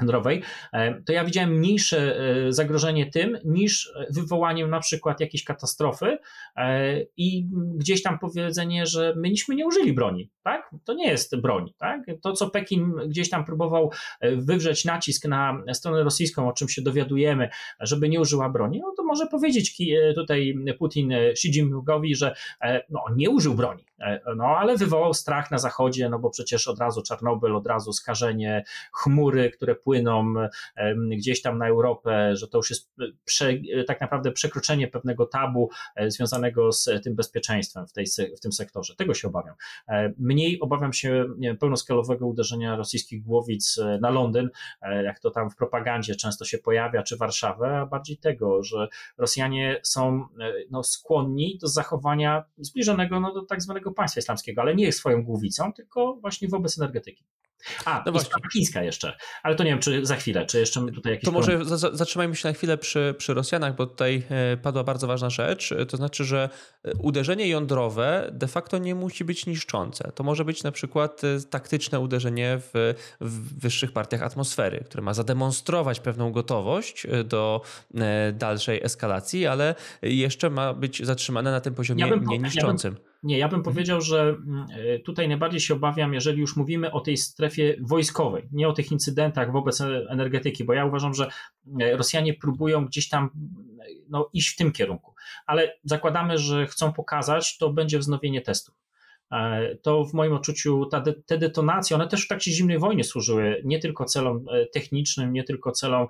jądrowej, e, to ja widziałem mniejsze e, zagrożenie tym niż wywołaniem na przykład jakiejś katastrofy e, i gdzieś tam powiedzenie, że myśmy nie użyli broni, tak? To nie jest broń, tak? To, co Pekin gdzieś tam próbował wywrzeć nacisk na stronę rosyjską, o czym się dowiadujemy, żeby nie użyła broni, no to może powiedzieć tutaj Putin Xi Jinpingowi, że no, nie użył broni, no ale wywołał strach na zachodzie, no bo przecież od razu Czarnobyl, od razu skażenie, chmury, które płyną gdzieś tam na Europę, że to już jest prze, tak naprawdę przekroczenie pewnego tabu e, związanego z tym bezpieczeństwem w, tej, w tym sektorze. Tego się obawiam. E, mniej obawiam się wiem, pełnoskalowego uderzenia rosyjskich głowic e, na Londyn, jak to tam w propagandzie często się pojawia, czy Warszawę, a bardziej tego, że Rosjanie są no, skłonni do zachowania zbliżonego no, do tak zwanego państwa islamskiego, ale nie swoją głowicą, tylko właśnie wobec energetyki. A, no właśnie. chińska jeszcze, ale to nie wiem, czy za chwilę, czy jeszcze tutaj jakieś... To może zatrzymajmy się na chwilę przy, przy Rosjanach, bo tutaj e, padła bardzo ważna rzecz, to znaczy, że e, uderzenie jądrowe de facto nie musi być niszczące. To może być na przykład e, taktyczne uderzenie w, w wyższych partiach atmosfery, które ma zademonstrować pewną gotowość do dalszej eskalacji, ale jeszcze ma być zatrzymane na tym poziomie ja bym, nie niszczącym. Ja bym, nie, ja bym mhm. powiedział, że mm, e, tutaj najbardziej się obawiam, jeżeli już mówimy o tej strefie wojskowej, nie o tych incydentach wobec energetyki, bo ja uważam, że e, Rosjanie próbują gdzieś tam no, iść w tym kierunku, ale zakładamy, że chcą pokazać, to będzie wznowienie testów. E, to w moim odczuciu ta de, te detonacje, one też w trakcie zimnej wojny służyły nie tylko celom technicznym, nie tylko celom,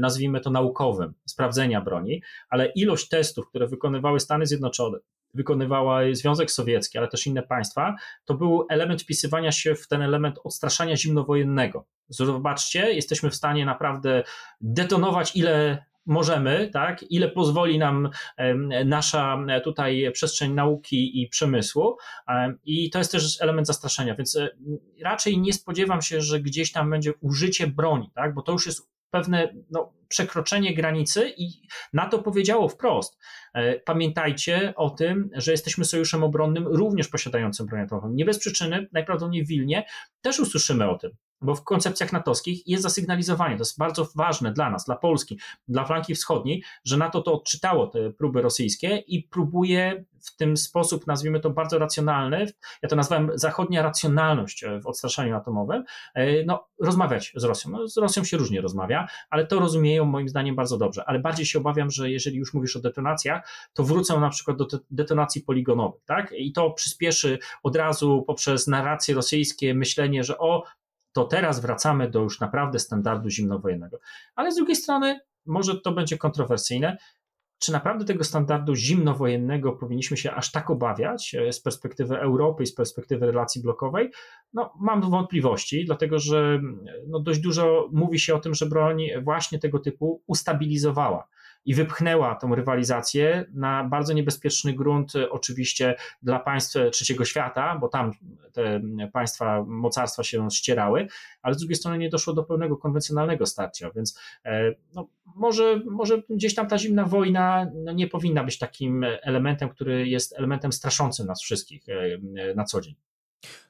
nazwijmy to naukowym, sprawdzenia broni, ale ilość testów, które wykonywały Stany Zjednoczone, wykonywała Związek Sowiecki, ale też inne państwa, to był element wpisywania się w ten element odstraszania zimnowojennego. Zobaczcie, jesteśmy w stanie naprawdę detonować ile możemy, tak, ile pozwoli nam nasza tutaj przestrzeń nauki i przemysłu. I to jest też element zastraszenia, więc raczej nie spodziewam się, że gdzieś tam będzie użycie broni, tak, bo to już jest pewne no, przekroczenie granicy i NATO powiedziało wprost. E, pamiętajcie o tym, że jesteśmy sojuszem obronnym również posiadającym broń atomową. Nie bez przyczyny, najprawdopodobniej w Wilnie też usłyszymy o tym bo w koncepcjach natowskich jest zasygnalizowanie, to jest bardzo ważne dla nas, dla Polski, dla flanki wschodniej, że NATO to odczytało te próby rosyjskie i próbuje w tym sposób, nazwijmy to bardzo racjonalny, ja to nazwałem zachodnia racjonalność w odstraszaniu atomowym, e, no, rozmawiać z Rosją. No, z Rosją się różnie rozmawia, ale to rozumieją moim zdaniem bardzo dobrze. Ale bardziej się obawiam, że jeżeli już mówisz o detonacjach, to wrócą na przykład do detonacji poligonowych, tak? I to przyspieszy od razu poprzez narracje rosyjskie myślenie, że o, to teraz wracamy do już naprawdę standardu zimnowojennego. Ale z drugiej strony, może to będzie kontrowersyjne, czy naprawdę tego standardu zimnowojennego powinniśmy się aż tak obawiać e, z perspektywy Europy i z perspektywy relacji blokowej? No, mam wątpliwości, dlatego że no, dość dużo mówi się o tym, że broń właśnie tego typu ustabilizowała i wypchnęła tą rywalizację na bardzo niebezpieczny grunt, e, oczywiście dla państw trzeciego świata, bo tam te państwa, mocarstwa się ścierały, ale z drugiej strony nie doszło do pełnego konwencjonalnego starcia, więc e, no, może, może gdzieś tam ta zimna wojna no, nie powinna być takim elementem, który jest elementem straszącym nas wszystkich e, na co dzień.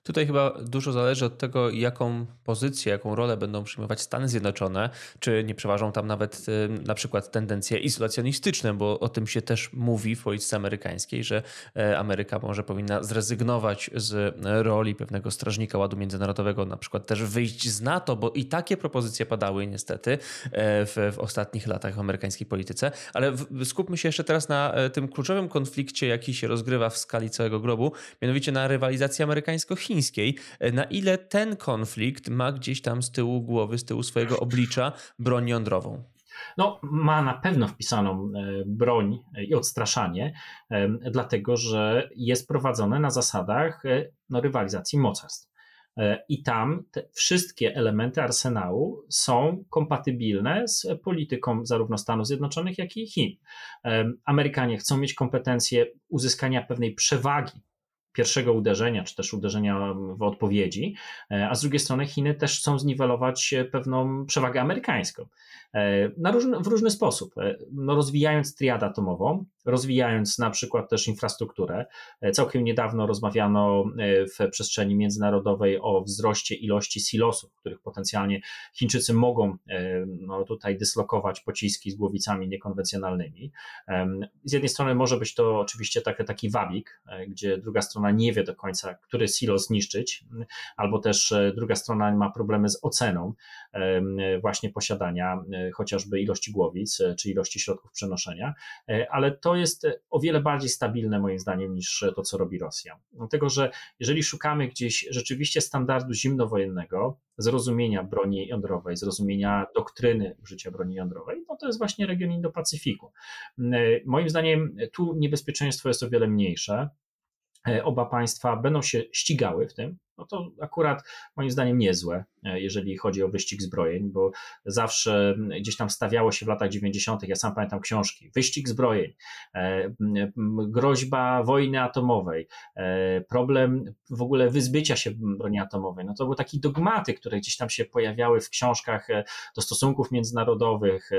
Tutaj chyba dużo zależy od tego, jaką pozycję, jaką rolę będą przyjmować Stany Zjednoczone, czy nie przeważą tam nawet na przykład tendencje izolacjonistyczne, bo o tym się też mówi w polityce amerykańskiej, że e, Ameryka może powinna zrezygnować z roli pewnego strażnika ładu międzynarodowego, na przykład też wyjść z NATO, bo i takie propozycje padały niestety e, w, w ostatnich latach w amerykańskiej polityce. Ale skupmy się jeszcze teraz na e, tym kluczowym konflikcie, jaki się rozgrywa w skali całego globu, mianowicie na rywalizacji amerykańsko-chińskiej e, na ile ten konflikt ma gdzieś tam z tyłu głowy, z tyłu swojego oblicza broń jądrową? No, ma na pewno wpisaną e, broń i odstraszanie, e, dlatego że jest prowadzone na zasadach no, rywalizacji mocarstw. I tam wszystkie elementy arsenału są kompatybilne z polityką zarówno Stanów Zjednoczonych, jak i Chin. Amerykanie chcą mieć kompetencje uzyskania pewnej przewagi pierwszego uderzenia, czy też uderzenia w odpowiedzi, e, a z drugiej strony Chiny też chcą zniwelować pewną przewagę amerykańską. E, na różny, w różny sposób. E, no rozwijając triadę atomową, rozwijając na przykład też infrastrukturę. Całkiem niedawno rozmawiano w przestrzeni międzynarodowej o wzroście ilości silosów, których potencjalnie Chińczycy mogą no, tutaj dyslokować pociski z głowicami niekonwencjonalnymi. Z jednej strony może być to oczywiście taki, taki wabik, gdzie druga strona nie wie do końca, który silo zniszczyć, albo też druga strona ma problemy z oceną właśnie posiadania chociażby ilości głowic czy ilości środków przenoszenia, ale to jest o wiele bardziej stabilne moim zdaniem niż to, co robi Rosja. Dlatego, że jeżeli szukamy gdzieś rzeczywiście standardu zimnowojennego, zrozumienia broni jądrowej, zrozumienia doktryny użycia broni jądrowej, no to jest właśnie region Indo-Pacyfiku. Moim zdaniem tu niebezpieczeństwo jest o wiele mniejsze. Oba państwa będą się ścigały w tym, no to akurat moim zdaniem niezłe, e, jeżeli chodzi o wyścig zbrojeń, bo zawsze gdzieś tam stawiało się w latach 90., ja sam pamiętam książki, wyścig zbrojeń, e, groźba wojny atomowej, e, problem w ogóle wyzbycia się broni atomowej. No to były takie dogmaty, które gdzieś tam się pojawiały w książkach do stosunków międzynarodowych.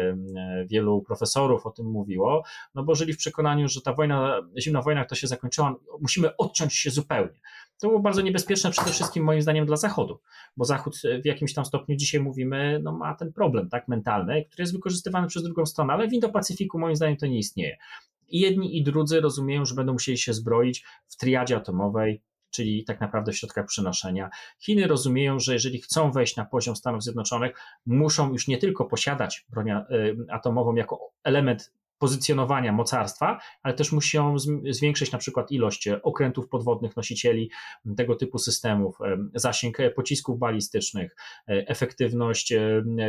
Wielu profesorów o tym mówiło, no bo żyli w przekonaniu, że ta wojna, zimna wojna, to się zakończyła, musimy odciąć się zupełnie. To było bardzo niebezpieczne przede wszystkim moim zdaniem dla Zachodu, bo Zachód w jakimś tam stopniu dzisiaj mówimy, no ma ten problem tak mentalny, który jest wykorzystywany przez drugą stronę, ale w Indo-Pacyfiku moim zdaniem to nie istnieje. I jedni i drudzy rozumieją, że będą musieli się zbroić w triadzie atomowej, czyli tak naprawdę w środkach przenoszenia. Chiny rozumieją, że jeżeli chcą wejść na poziom Stanów Zjednoczonych, muszą już nie tylko posiadać broń atomową jako element pozycjonowania mocarstwa, ale też muszą zwiększyć na przykład ilość e, okrętów podwodnych, nosicieli tego typu systemów, e, zasięg e, pocisków balistycznych, efektywność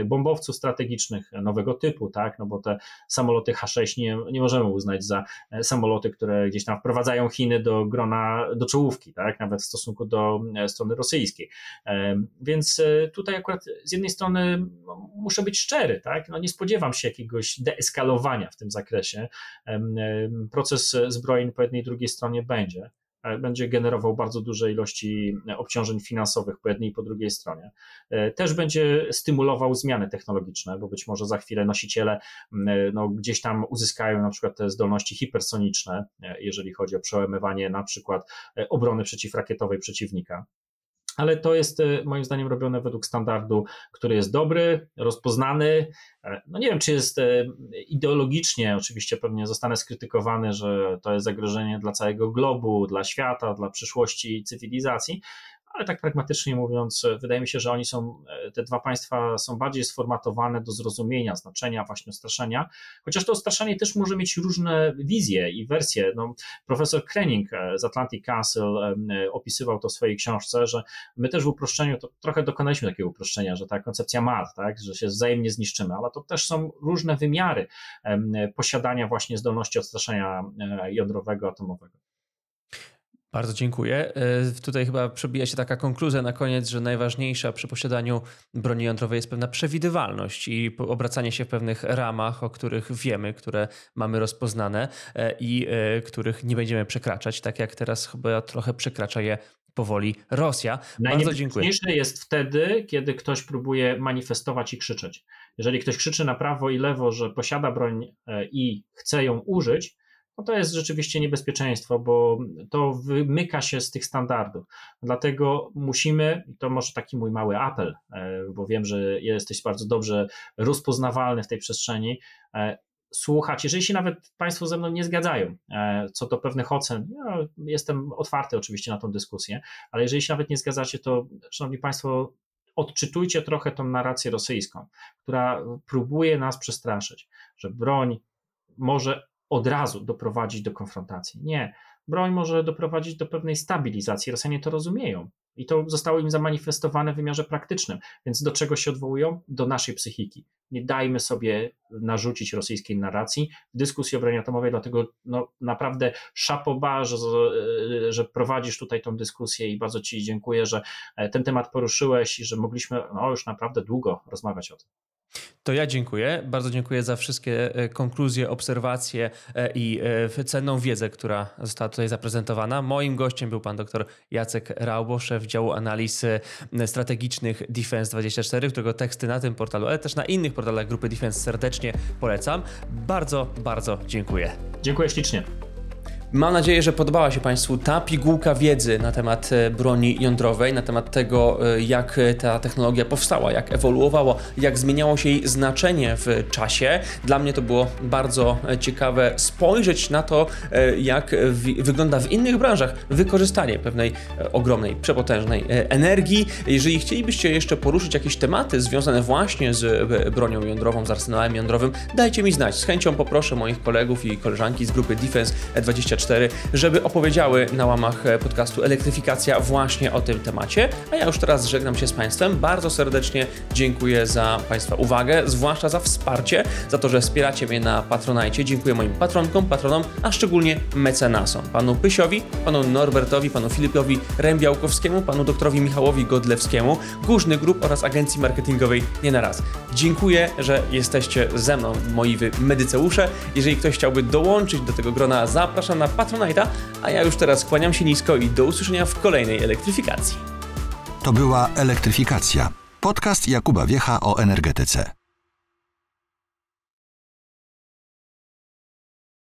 bombowców strategicznych nowego typu, tak, no bo te samoloty H6 nie, nie możemy uznać za samoloty, które gdzieś tam wprowadzają Chiny do grona, do czołówki, tak, nawet w stosunku do strony rosyjskiej. Więc tutaj akurat z jednej strony muszę być szczery, tak, no nie spodziewam się jakiegoś deeskalowania w tym zakresie, zakresie. Proces zbrojeń po jednej i drugiej stronie będzie e, będzie generował bardzo duże ilości obciążeń finansowych po jednej i po drugiej stronie. E, też będzie stymulował zmiany technologiczne, bo być może za chwilę nosiciele no, gdzieś tam uzyskają na przykład te zdolności hipersoniczne, e, jeżeli chodzi o przełamywanie na przykład obrony przeciwrakietowej przeciwnika ale to jest e, moim zdaniem robione według standardu, który jest dobry, rozpoznany. E, no nie wiem, czy jest e, ideologicznie, oczywiście pewnie zostanę skrytykowany, że to jest zagrożenie dla całego globu, dla świata, dla przyszłości cywilizacji, ale tak pragmatycznie mówiąc, wydaje mi się, że oni są, te dwa państwa są bardziej sformatowane do zrozumienia znaczenia właśnie straszenia, chociaż to straszenie też może mieć różne wizje i wersje. No, profesor Krenning z Atlantic Council opisywał to w swojej książce, że my też w uproszczeniu, to trochę dokonaliśmy takiego uproszczenia, że ta koncepcja mat, tak, że się wzajemnie zniszczymy, ale to też są różne wymiary posiadania właśnie zdolności odstraszenia e, jądrowego, atomowego. Bardzo dziękuję. E, tutaj chyba przebija się taka konkluzja na koniec, że najważniejsza przy posiadaniu broni jądrowej jest pewna przewidywalność i obracanie się w pewnych ramach, o których wiemy, które mamy rozpoznane e, i e, których nie będziemy przekraczać, tak jak teraz chyba trochę przekracza je powoli Rosja. Bardzo dziękuję. Jest wtedy, kiedy ktoś próbuje manifestować i krzyczeć. Jeżeli ktoś krzyczy na prawo i lewo, że posiada broń i chce ją użyć, no to jest rzeczywiście niebezpieczeństwo, bo to wymyka się z tych standardów. Dlatego musimy, i to może taki mój mały apel, e, bo wiem, że jesteś bardzo dobrze rozpoznawalny w tej przestrzeni, e, słuchać, jeżeli się nawet Państwo ze mną nie zgadzają e, co do pewnych ocen, ja jestem otwarty oczywiście na tą dyskusję, ale jeżeli się nawet nie zgadzacie, to Szanowni Państwo, odczytujcie trochę tą narrację rosyjską, która próbuje nas przestraszyć, że broń może od razu doprowadzić do konfrontacji. Nie. Broń może doprowadzić do pewnej stabilizacji. Rosjanie to rozumieją. I to zostało im zamanifestowane w wymiarze praktycznym. Więc do czego się odwołują? Do naszej psychiki. Nie dajmy sobie narzucić rosyjskiej narracji w dyskusji o broni atomowej, dlatego no, naprawdę szapoba, że, że prowadzisz tutaj tą dyskusję i bardzo Ci dziękuję, że ten temat poruszyłeś i że mogliśmy no, już naprawdę długo rozmawiać o tym. To ja dziękuję. Bardzo dziękuję za wszystkie e, konkluzje, obserwacje e, i e, cenną wiedzę, która została tutaj zaprezentowana. Moim gościem był pan dr Jacek Raubo, szef działu analiz strategicznych Defense24, którego teksty na tym portalu, ale też na innych portalach grupy Defense serdecznie polecam. Bardzo, bardzo dziękuję. Dziękuję ślicznie. Mam nadzieję, że podobała się Państwu ta pigułka wiedzy na temat e, broni jądrowej, na temat tego, e, jak e, ta technologia powstała, jak ewoluowała, jak zmieniało się jej znaczenie w czasie. Dla mnie to było bardzo ciekawe spojrzeć na to, jak w, wygląda w innych branżach wykorzystanie pewnej ogromnej, przepotężnej energii. Jeżeli chcielibyście jeszcze poruszyć jakieś tematy związane właśnie z bronią jądrową, z arsenałem jądrowym, dajcie mi znać. Z chęcią poproszę moich kolegów i koleżanki z grupy Defense 24 żeby opowiedziały na łamach e, podcastu Elektryfikacja właśnie o tym temacie. A ja już teraz żegnam się z Państwem. Bardzo serdecznie dziękuję za Państwa uwagę, zwłaszcza za wsparcie, za to, że wspieracie mnie na Patronajcie. Dziękuję moim patronkom, patronom, a szczególnie mecenasom. Panu Pysiowi, panu Norbertowi, panu Filipowi Rębiałkowskiemu, panu doktorowi Michałowi Godlewskiemu, Górny Grup oraz agencji marketingowej Nie na raz. Dziękuję, że jesteście ze mną, moi wy medyceusze. Jeżeli ktoś chciałby dołączyć do tego grona, zapraszam na Patronite'a, a ja już teraz kłaniam się nisko i do usłyszenia w kolejnej elektryfikacji. To była Elektryfikacja. Podcast Jakuba Wiecha o energetyce.